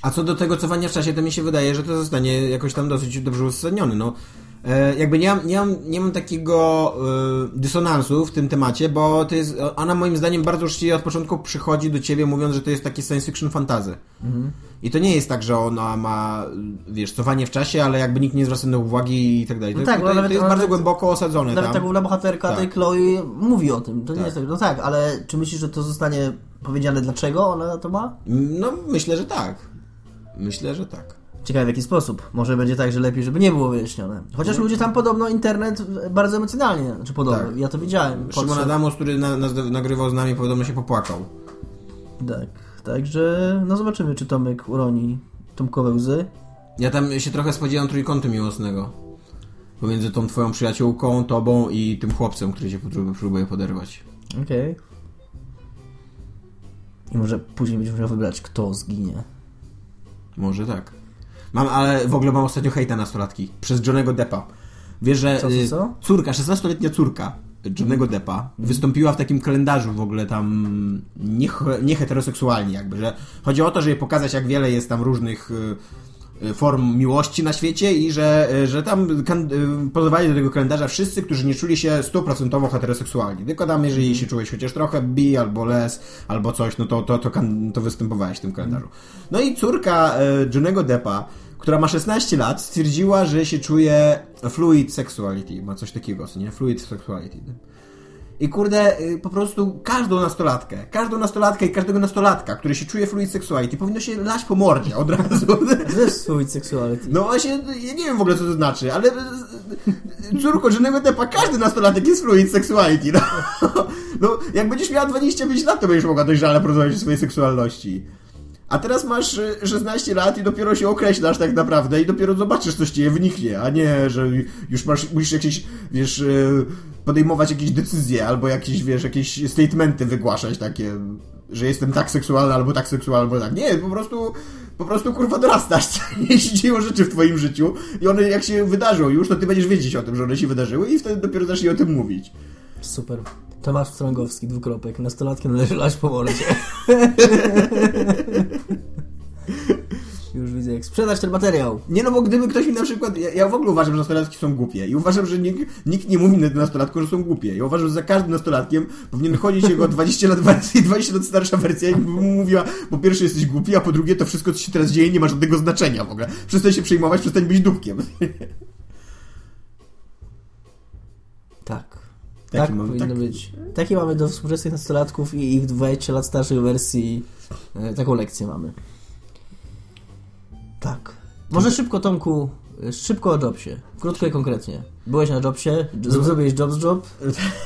A co do tego cofania w czasie, to mi się wydaje, że to zostanie jakoś tam dosyć dobrze uzasadnione. No, jakby nie mam, nie mam, nie mam takiego e, dysonansu w tym temacie, bo to jest, ona moim zdaniem bardzo uczciwie od początku przychodzi do ciebie mówiąc, że to jest taki science fiction fantazy. Mhm. I to nie jest tak, że ona ma, wiesz, cofanie w czasie, ale jakby nikt nie zwraca na uwagi i tak dalej. No tak, to, to, to jest bardzo głęboko osadzone Nawet tam. ta główna bohaterka tak. tej Chloe mówi o tym. To tak. nie jest tak. No tak, ale czy myślisz, że to zostanie powiedziane, dlaczego ona to ma? No, myślę, że tak. Myślę, że tak. Ciekawe w jaki sposób. Może będzie tak, że lepiej, żeby nie było wyjaśnione. Chociaż no. ludzie tam podobno internet bardzo emocjonalnie, znaczy podobno, tak. ja to widziałem. Szymon Adamus, który na, na, nagrywał z nami, podobno się popłakał. Tak, także no zobaczymy, czy Tomek uroni Tomkowe łzy. Ja tam się trochę spodziewam trójkątu miłosnego. Pomiędzy tą twoją przyjaciółką, tobą i tym chłopcem, który się próbuje poderwać. Okej. Okay. I może później będziesz musiał wybrać, kto zginie. Może tak. Mam, ale w ogóle mam ostatnio hejta nastolatki. Przez Johnego Deppa. Wiesz, że co, co, co? córka, 16-letnia córka Johnego Deppa mhm. wystąpiła w takim kalendarzu w ogóle tam nieheteroseksualnie nie jakby, że chodzi o to, żeby pokazać jak wiele jest tam różnych y, Y, form miłości na świecie i że, y, że tam y, pozwali do tego kalendarza wszyscy, którzy nie czuli się stuprocentowo heteroseksualni. Tylko tam, jeżeli się czułeś chociaż trochę bi albo les, albo coś, no to, to, to, to występowałeś w tym kalendarzu. No i córka Johnego Deppa, która ma 16 lat, stwierdziła, że się czuje fluid sexuality. Ma coś takiego, nie? Fluid sexuality. I kurde, y, po prostu każdą nastolatkę, każdą nastolatkę i każdego nastolatka, który się czuje fluid sexuality, powinno się lać po mordzie od razu. To jest fluid sexuality. No właśnie, ja nie wiem w ogóle co to znaczy, ale y, córko żadnego tepa, każdy nastolatek jest fluid sexuality. No. no, jak będziesz miała 25 lat, to będziesz mogła dojrzale porozmawiać o swojej seksualności. A teraz masz 16 y, lat i dopiero się określasz tak naprawdę i dopiero zobaczysz, coś ci wniknie, a nie, że już masz, musisz jakieś, wiesz, y, podejmować jakieś decyzje albo jakieś, wiesz, jakieś statementy wygłaszać takie, że jestem tak seksualny albo tak seksualny, albo tak. Nie, po prostu, po prostu kurwa dorastasz, jeśli dzieją rzeczy w twoim życiu i one jak się wydarzą już, to ty będziesz wiedzieć o tym, że one się wydarzyły i wtedy dopiero zacznie o tym mówić. Super. Tomasz Strągowski, dwukropek. Nastolatkiem należy lać po mordzie. Jak sprzedać ten materiał. Nie no, bo gdyby ktoś mi na przykład... Ja, ja w ogóle uważam, że nastolatki są głupie. I uważam, że nikt, nikt nie mówi na nastolatku, że są głupie. Ja uważam, że za każdym nastolatkiem powinien chodzić jego 20 lat wersji, 20 lat starsza wersja i mówiła, po pierwsze jesteś głupi, a po drugie to wszystko, co się teraz dzieje, nie ma żadnego znaczenia w ogóle. Przestań się przejmować, przestań być dupkiem. Tak. Taki tak, mamy, powinno tak... być. Takie mamy do współczesnych nastolatków i ich 20 lat starszych wersji. E, taką lekcję mamy. Tak. Może szybko, Tomku, Szybko o Jobsie. Krótko i konkretnie. Byłeś na Jobsie? Zrobiłeś Jobs Job?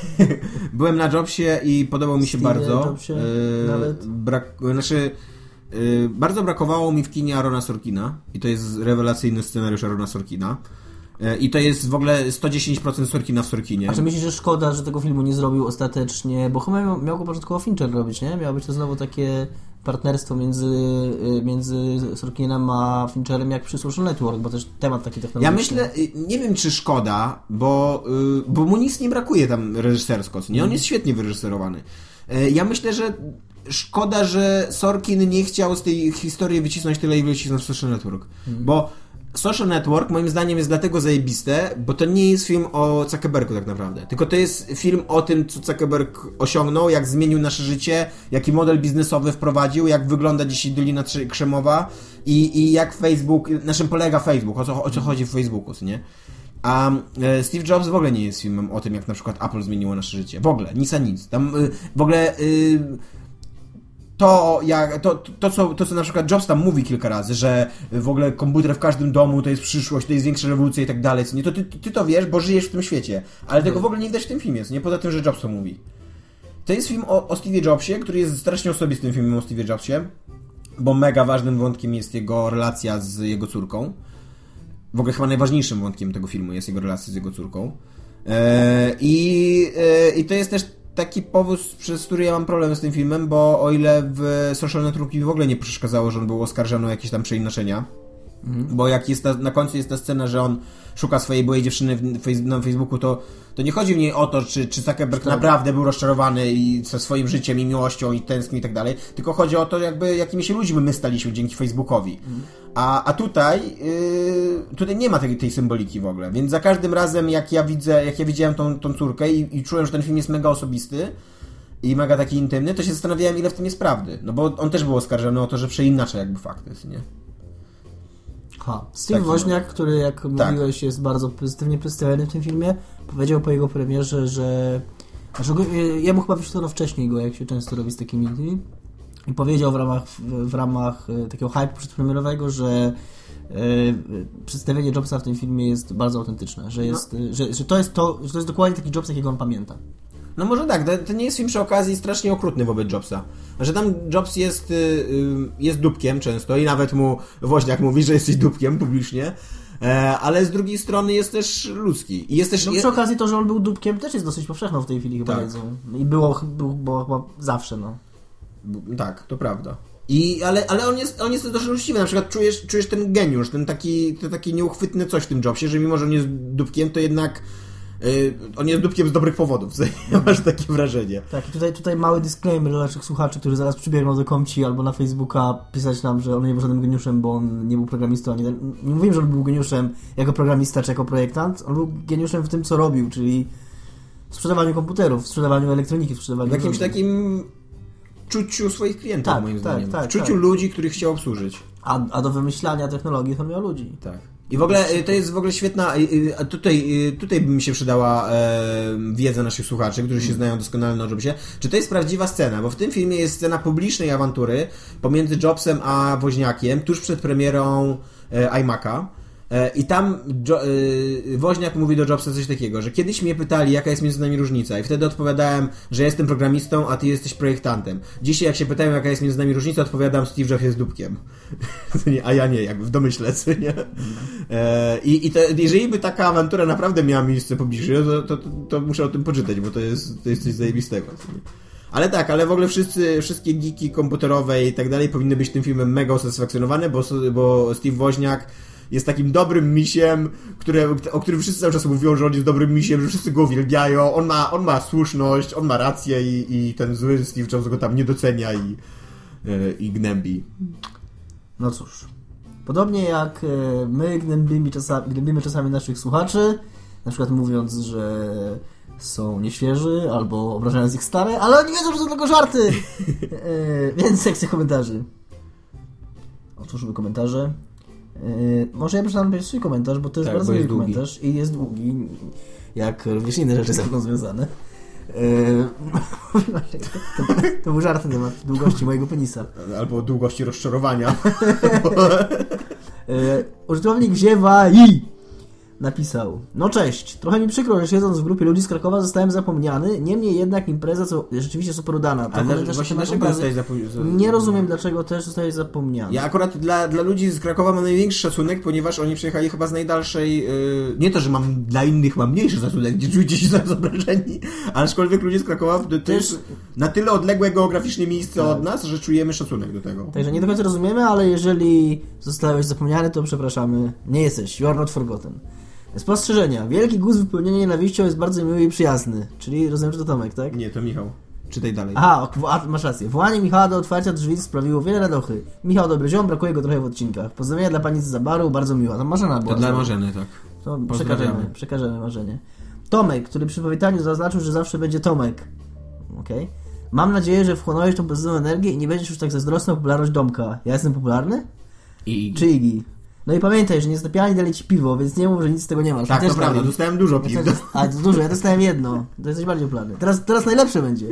Byłem na Jobsie i podobał mi się Steve bardzo. Jobsie Yy, nawet? brak, znaczy, yy, bardzo brakowało mi w kinie Arona Sorkina i to jest rewelacyjny scenariusz Arona Sorkina. Yy, I to jest w ogóle 110% Sorkina w Sorkinie. A czy myślisz, że szkoda, że tego filmu nie zrobił ostatecznie? Bo chyba miał, miał go początkowo Fincher robić, nie? Miało być to znowu takie partnerstwo między, y, między Sorkinem a Fincherem jak przy Social Network, bo też temat taki Ja technologiczny. myślę, y, nie wiem czy szkoda, bo, y, bo mu nic nie brakuje tam reżysersko, nie? On jest świetnie wyreżyserowany. Y, Ja myślę, że szkoda, że Sorkin nie chciał z tej historii wycisnąć tyle, ile wycisnął w Social Network. Bo Social Network moim zdaniem jest dlatego zajebiste, bo to nie jest film o Zuckerbergu tak naprawdę. Tylko to jest film o tym, co Zuckerberg osiągnął, jak zmienił nasze życie, jaki model biznesowy wprowadził, jak wygląda dzisiaj Dolina Krzemowa i, i jak Facebook, na czym polega Facebook, o co, o co chodzi w Facebooku, nie? A e, Steve Jobs w ogóle nie jest filmem o tym, jak na przykład Apple zmieniło nasze życie. W ogóle, nic a nic. Tam y, w ogóle y, to, jak, to, to, co, to, co na przykład Jobs tam mówi kilka razy, że w ogóle komputer w każdym domu to jest przyszłość, to jest większa rewolucja i tak dalej, nie, to ty, ty to wiesz, bo żyjesz w tym świecie, ale tego w ogóle nie widać w tym filmie, nie, poza tym, że Jobs to mówi. To jest film o, o Steve Jobsie, który jest strasznie osobistym filmem o Steve Jobsie, bo mega ważnym wątkiem jest jego relacja z jego córką. W ogóle chyba najważniejszym wątkiem tego filmu jest jego relacja z jego córką. E, I, e, I to jest też taki powód, przez który ja mam problem z tym filmem, bo o ile w Social Network w ogóle nie przeszkadzało, że on był oskarżony o jakieś tam przeinaczenia, bo jak jest ta, na końcu jest ta scena, że on szuka swojej byłej dziewczyny w, na Facebooku, to, to nie chodzi w niej o to, czy, czy Zuckerberg naprawdę był rozczarowany i ze swoim życiem i miłością i tęsknił i tak dalej, tylko chodzi o to, jakby jakimi się ludźmi my staliśmy dzięki Facebookowi. A, a tutaj, yy, tutaj nie ma tej, tej symboliki w ogóle, więc za każdym razem jak ja widzę, jak ja widziałem tą, tą córkę i, i czułem, że ten film jest mega osobisty, i mega taki intymny, to się zastanawiałem, ile w tym jest prawdy. No bo on też był oskarżony o to, że przeinacza jakby fakty, nie? Ha. Steve Taki Woźniak, który jak Tak. mówiłeś jest bardzo pozytywnie przedstawiony w tym filmie, powiedział po jego premierze, że znaczy, e, jemu chyba wyświetlono wcześniej go, jak się często robi z takimi i powiedział w ramach, w, ramach e, takiego hype przedpremierowego, że e, przedstawienie Jobsa w tym filmie jest bardzo autentyczne, że, jest, e, że, że, to jest to, że to jest dokładnie taki Jobs, jakiego on pamięta. No może tak, to, to nie jest film przy okazji strasznie okrutny wobec Jobsa. Że tam Jobs jest, y, y, jest dupkiem często i nawet mu Woźniak mówi, że jesteś dupkiem publicznie, e, ale z drugiej strony jest też ludzki. I jest też... No, przy okazji to, że on był dupkiem też jest dosyć powszechną w tej chwili chyba Tak. wiedzą. I było, było, było chyba zawsze, no. Tak, to prawda. I, ale, ale on jest, on jest też uczciwy. Na przykład czujesz, czujesz ten geniusz, ten taki, to taki nieuchwytny coś w tym Jobsie, że mimo, że on jest dupkiem, to jednak y, on jest dupkiem z dobrych powodów. Masz takie wrażenie. Tak, i tutaj, tutaj mały disclaimer dla naszych słuchaczy, którzy zaraz przybiegną do komci albo na Facebooka pisać nam, że on nie był żadnym geniuszem, bo on nie był programistą. Nie, nie mówimy, że on był geniuszem jako programista czy jako projektant. On był geniuszem w tym, co robił, czyli w sprzedawaniu komputerów, w sprzedawaniu elektroniki, w sprzedawaniu... W jakimś urządzeń. takim czuciu swoich klientów, Tak, moim tak, zdaniem. tak, w czuciu tak. ludzi, których chciał obsłużyć. A, a do wymyślania technologii to miał ludzi. Tak. I w ogóle y, to jest w ogóle świetna. y, y, Tutaj, tutaj by mi się przydała e, wiedza naszych słuchaczy, którzy się znają doskonale na Jobsie. Czy to jest prawdziwa scena? Bo w tym filmie jest scena publicznej awantury pomiędzy Jobsem a Woźniakiem tuż przed premierą e, iMac'a. E, I tam jo, y, Woźniak mówi do Jobsa coś takiego, że kiedyś mnie pytali, jaka jest między nami różnica, i wtedy odpowiadałem, że jestem programistą, a ty jesteś projektantem. Dzisiaj, jak się pytają, jaka jest między nami różnica, odpowiadam, Steve Jobs jest dupkiem. A ja nie, jakby w domyśle, nie? E, I, i to, jeżeli by taka awantura naprawdę miała miejsce publicznie, to, to, to, muszę o tym poczytać, bo to jest, to jest coś zajebistego. Ale tak, ale w ogóle wszyscy, wszystkie geeki komputerowe i tak dalej powinny być tym filmem mega usatysfakcjonowane, bo, bo Steve Woźniak jest takim dobrym misiem, które, o którym wszyscy cały czas mówią, że on jest dobrym misiem, że wszyscy go uwielbiają, on ma, on ma słuszność, on ma rację i, i ten zły Steve Jobs go tam nie docenia i, e, i gnębi. No cóż. Podobnie jak e, my gnębimy czasami, gnębimy czasami naszych słuchaczy, na przykład mówiąc, że są nieświeży albo obrażając ich stare, ale oni wiedzą, że to tylko żarty! E, więc sekcja komentarzy. Otwórzmy komentarze. E, może ja przeczytam najpierw swój komentarz, bo to jest Tak, bardzo długi komentarz i jest długi, jak również inne rzeczy ze mną związane. To, to był żart na temat długości mojego penisa. Albo długości rozczarowania. E, użytkownik wziewa i napisał No cześć, trochę mi przykro, że siedząc w grupie ludzi z Krakowa zostałem zapomniany, niemniej jednak impreza co, rzeczywiście super udana. Ale dla- właśnie dlaczego zostałeś zapomniany? Nie rozumiem, dlaczego też zostałeś zapomniany. Ja akurat dla, dla ludzi z Krakowa mam największy szacunek, ponieważ oni przyjechali chyba z najdalszej. Yy, nie to, że mam dla innych mam mniejszy szacunek, gdzie czujecie się zaraz obrażeni, ale aczkolwiek ludzie z Krakowa to, to jest na tyle odległe geograficznie miejsce od nas, że czujemy szacunek do tego. Także nie do końca rozumiemy, ale jeżeli zostałeś zapomniany, to przepraszamy. Nie jesteś. You are not forgotten. Spostrzeżenia. Wielki guz wypełnienia nienawiścią jest bardzo miły i przyjazny. Czyli rozumiem, że to Tomek, tak? Nie, to Michał. Czytaj dalej. Aha, ok, masz rację. Wołanie Michała do otwarcia drzwi sprawiło wiele radochy. Michał dobry ziom, brakuje go trochę w odcinkach. Pozdrowienia dla pani z Zabaru, bardzo miła. Tam Marzena była. to dla znowu. Marzeny, tak. To przekażemy, przekażemy marzenie. Tomek, który przy powitaniu zaznaczył, że zawsze będzie Tomek. Okej. Mam nadzieję, że wchłonąłeś tą pozytywną energię i nie będziesz już tak zazdrosny o popularność Domka. Ja jestem popularny? I... Czy Igi? No i pamiętaj, że niezatapialni dali ci piwo, więc nie mów, że nic z tego nie masz. Tak, Ja to prawda, dałem. dostałem dużo piw. A, to dużo, ja dostałem jedno. To jesteś bardziej popularny. Teraz, teraz najlepsze będzie.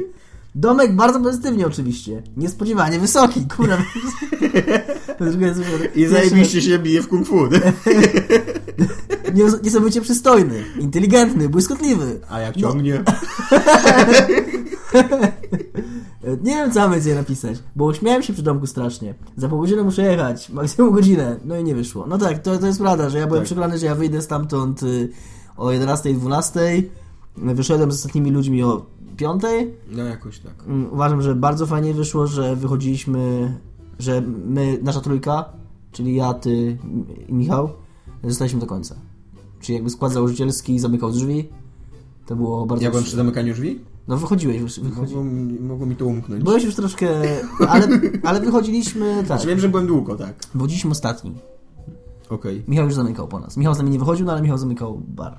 Domek bardzo pozytywnie oczywiście. Niespodziewanie wysoki, kurwa. I zajebiście się bije w kung fu. Nies- Niesamowicie przystojny, inteligentny, błyskotliwy. A jak No. ciągnie? Nie wiem, co mam więcej napisać, bo śmiałem się przy domku strasznie. Za pół godziny muszę jechać, maksimum godzinę. No i nie wyszło. No tak, to, to jest prawda, że ja byłem Tak. przekonany, że ja wyjdę stamtąd y, o 11-12. Wyszedłem z ostatnimi ludźmi o 5. No jakoś tak. Mm, Uważam, że bardzo fajnie wyszło, że wychodziliśmy, że my, nasza trójka, czyli ja, ty i Michał, zostaliśmy do końca. Czyli jakby skład założycielski zamykał drzwi. To było bardzo... Ja byłem przy zamykaniu drzwi? No wychodziłeś, wychodzi... Mogło, mi- mogło mi to umknąć. Byłeś już troszkę... Ale, ale wychodziliśmy, tak. Znaczy wiem, że byłem długo, tak. Wychodziliśmy ostatni. Okej. Michał już zamykał po nas. Michał z nami nie wychodził, no ale Michał zamykał bar.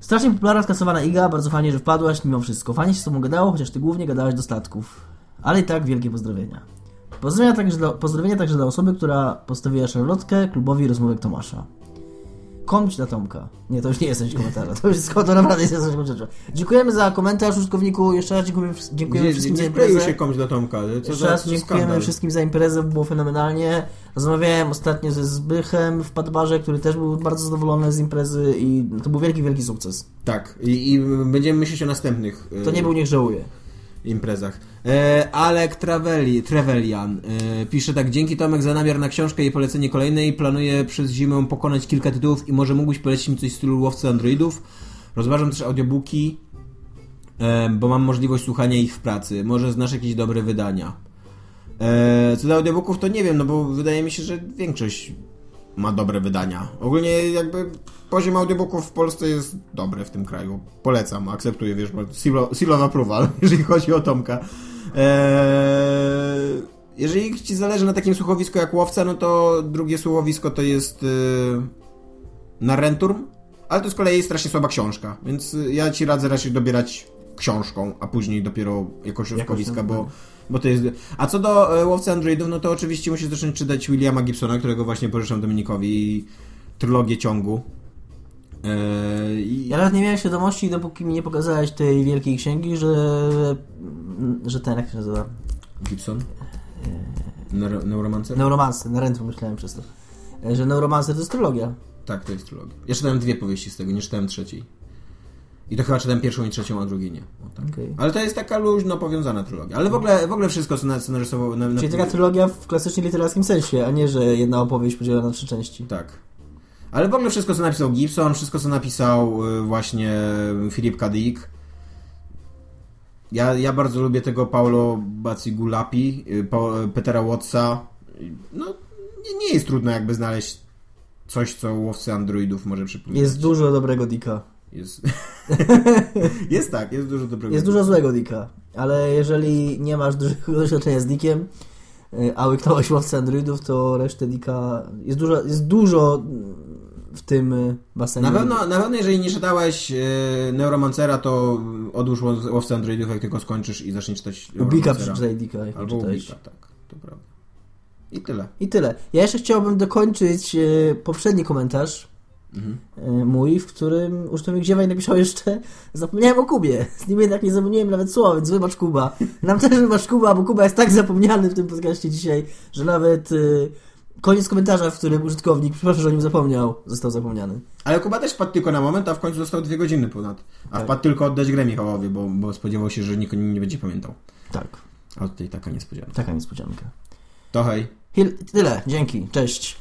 Strasznie popularna skasowana Iga, bardzo fajnie, że wpadłaś mimo wszystko. Fajnie się z tobą gadało, chociaż ty głównie gadałeś do statków. Ale i tak wielkie pozdrowienia. Pozdrowienia także dla, pozdrowienia także dla osoby, która postawiła szarlotkę klubowi rozmówek Tomasza. Komć na Tomka. Nie, to już nie jest coś komentarza. To już jest to naprawdę jest coś komentarza. Dziękujemy za komentarz użytkowniku. Jeszcze raz dziękujemy, dziękujemy Nie, wszystkim nie za skleił imprezę. się komuś do Tomka. Co Jeszcze za, raz za dziękujemy skandal. wszystkim za imprezę, było fenomenalnie. Rozmawiałem ostatnio ze Zbychem w Padbarze, który też był bardzo zadowolony z imprezy i to był wielki, wielki sukces. Tak. I, I będziemy myśleć o następnych To nie był niech żałuje. Imprezach. E, Alek Traveli, Trevelian e, pisze tak, dzięki Tomek za namiar na książkę i polecenie kolejnej. Planuję przez zimę pokonać kilka tytułów i może mógłbyś polecić mi coś w stylu Łowcy Androidów. Rozważam też audiobooki, e, bo mam możliwość słuchania ich w pracy. Może znasz jakieś dobre wydania. E, co do audiobooków to nie wiem, no bo wydaje mi się, że większość ma dobre wydania. Ogólnie jakby poziom audiobooków w Polsce jest dobry w tym kraju. Polecam, akceptuję, wiesz, seal of- approval, jeżeli chodzi o Tomka. Eee, jeżeli ci zależy na takim słuchowisku jak Łowca, no to drugie słuchowisko to jest yy, ale to z kolei strasznie słaba książka, więc y, ja ci radzę raczej dobierać książką, a później dopiero jakoś słuchowiska, bo, bo to jest... A co do e, Łowcy Androidów, no to oczywiście musisz zacząć czytać Williama Gibsona, którego właśnie pożyczam Dominikowi, i trylogię ciągu. I... Ja nawet nie miałem świadomości, dopóki mi nie pokazałeś tej wielkiej księgi, że, że ten, jak się nazywa? Gibson? Neuro- Neuromancer? Neuromancer, na rentru myślałem przez to. Że Neuromancer to jest trylogia. Tak, to jest trylogia. Ja czytałem dwie powieści z tego, nie czytałem trzeciej. I to chyba czytałem pierwszą i trzecią, a drugiej nie. O, tak. Okej. Ale to jest taka luźno powiązana trylogia. Ale w ogóle, w ogóle wszystko, co, na. Na, Czyli taka trylogia w klasycznie literackim sensie, a nie, że jedna opowieść podzielona na trzy części. Tak. Ale w ogóle wszystko, co napisał Gibson, wszystko, co napisał y, właśnie Philip K. Dick. Ja, ja bardzo lubię tego Paulo Bacigulapi, y, Petera Wattsa. No, nie, nie jest trudno jakby znaleźć coś, co łowcy androidów może przypominać. Jest dużo dobrego Dicka. Jest, jest tak, jest dużo dobrego. Jest dużo złego Dicka, ale jeżeli nie masz dużego doświadczenia z Dickiem, y, a łyknąłeś łowcę androidów, to resztę Dicka... Jest dużo, jest dużo w tym y, basenie. Na pewno, na pewno, jeżeli nie czytałeś e, Neuromancera, to odłóż łow- łowcę androidów, jak tylko skończysz i zacznij czytać Ubika przeczytaj Dicka, jak Albo. Ubika, tak, to prawda. I tyle. I tyle. Ja jeszcze chciałbym dokończyć e, poprzedni komentarz Mhm. e, mój, w którym użytkownik Ziewaj napisał jeszcze zapomniałem o Kubie. Z nim jednak nie zapomniałem nawet słowa, więc wybacz Kuba. Nam też wybacz Kuba, bo Kuba jest tak zapomniany w tym podcaście dzisiaj, że nawet e, Koniec komentarza, w którym użytkownik, przepraszam, że o nim zapomniał, został zapomniany. Ale Kuba też wpadł tylko na moment, a w końcu został dwie godziny ponad. A Tak. wpadł tylko oddać grę Michałowi, bo, bo spodziewał się, że nikt nie będzie pamiętał. Tak, A tutaj taka niespodzianka. taka niespodzianka. To hej. Hil- Tyle, dzięki, cześć.